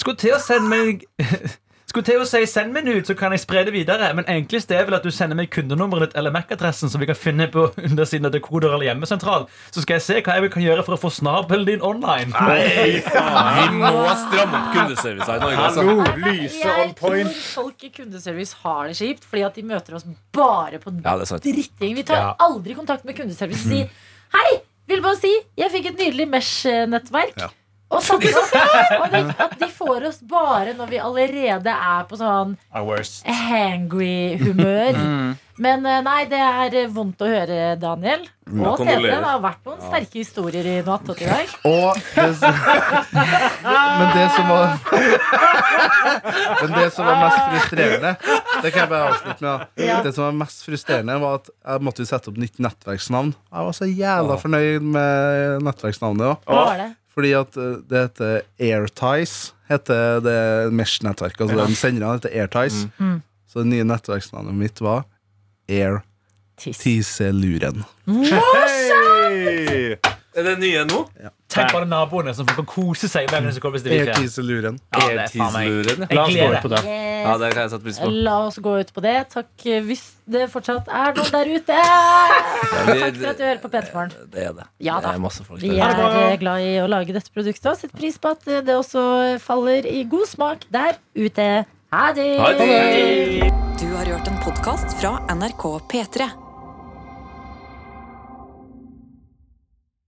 Skulle til å sende meg skulle til å si send meg en ut, så kan jeg spre det videre. Men enklest er vel at du sender meg kundenummeret ditt eller MAC-adressen, som vi kan finne på undersiden av dekoder eller hjemmesentral. Så skal jeg se hva jeg kan gjøre for å få snabelen din online. Nei! Vi må stramme opp kundeservice i Norge. Altså. Hallo, lyse on Jeg tror folk i kundeservice har det kjipt fordi at de møter oss bare på Ja, dritting. Vi tar Ja. aldri kontakt med kundeservice og sier Hei, vil bare si Jeg fikk et nydelig Mesh-nettverk. Ja. Og, satt oss, og de, at de får oss bare når vi allerede er på sånn Our hangry humør. Mm. Men eh, nei, det er vondt å høre, Daniel. Og Tete. Det har vært noen sterke historier i natt og i dag. Og det, Men det som var Men det som var mest frustrerende Det kan jeg bare avslutte med. Ja. Det som var mest frustrerende, var at jeg måtte jo sette opp nytt nettverksnavn. Jeg var så jævla fornøyd med nettverksnavnet òg. Fordi at eh, det heter Airties. Heter det Mesh-nettverket. Altså de senderne heter Airties. Mm. Så det nye nettverksnavnet mitt var Air Tiss. Tiseluren. Hey! Er det nye nå? Tenk bare naboene som kan kose seg. Hvem som kommer til E-tiseluren. Ja, det er faen meg Airtease-luren, La oss gå ut på det. Ja, det kan jeg sette pris på. La oss gå ut på det. Takk hvis det fortsatt er noen der ute. Takk for at du hører på P3morgen. Det er det. Ja det er masse folk Vi er eh, glad i å lage dette produktet og setter pris på at eh, det også faller i god smak der ute. Ha det! Ha det. Du har hørt en podkast fra NRK P3.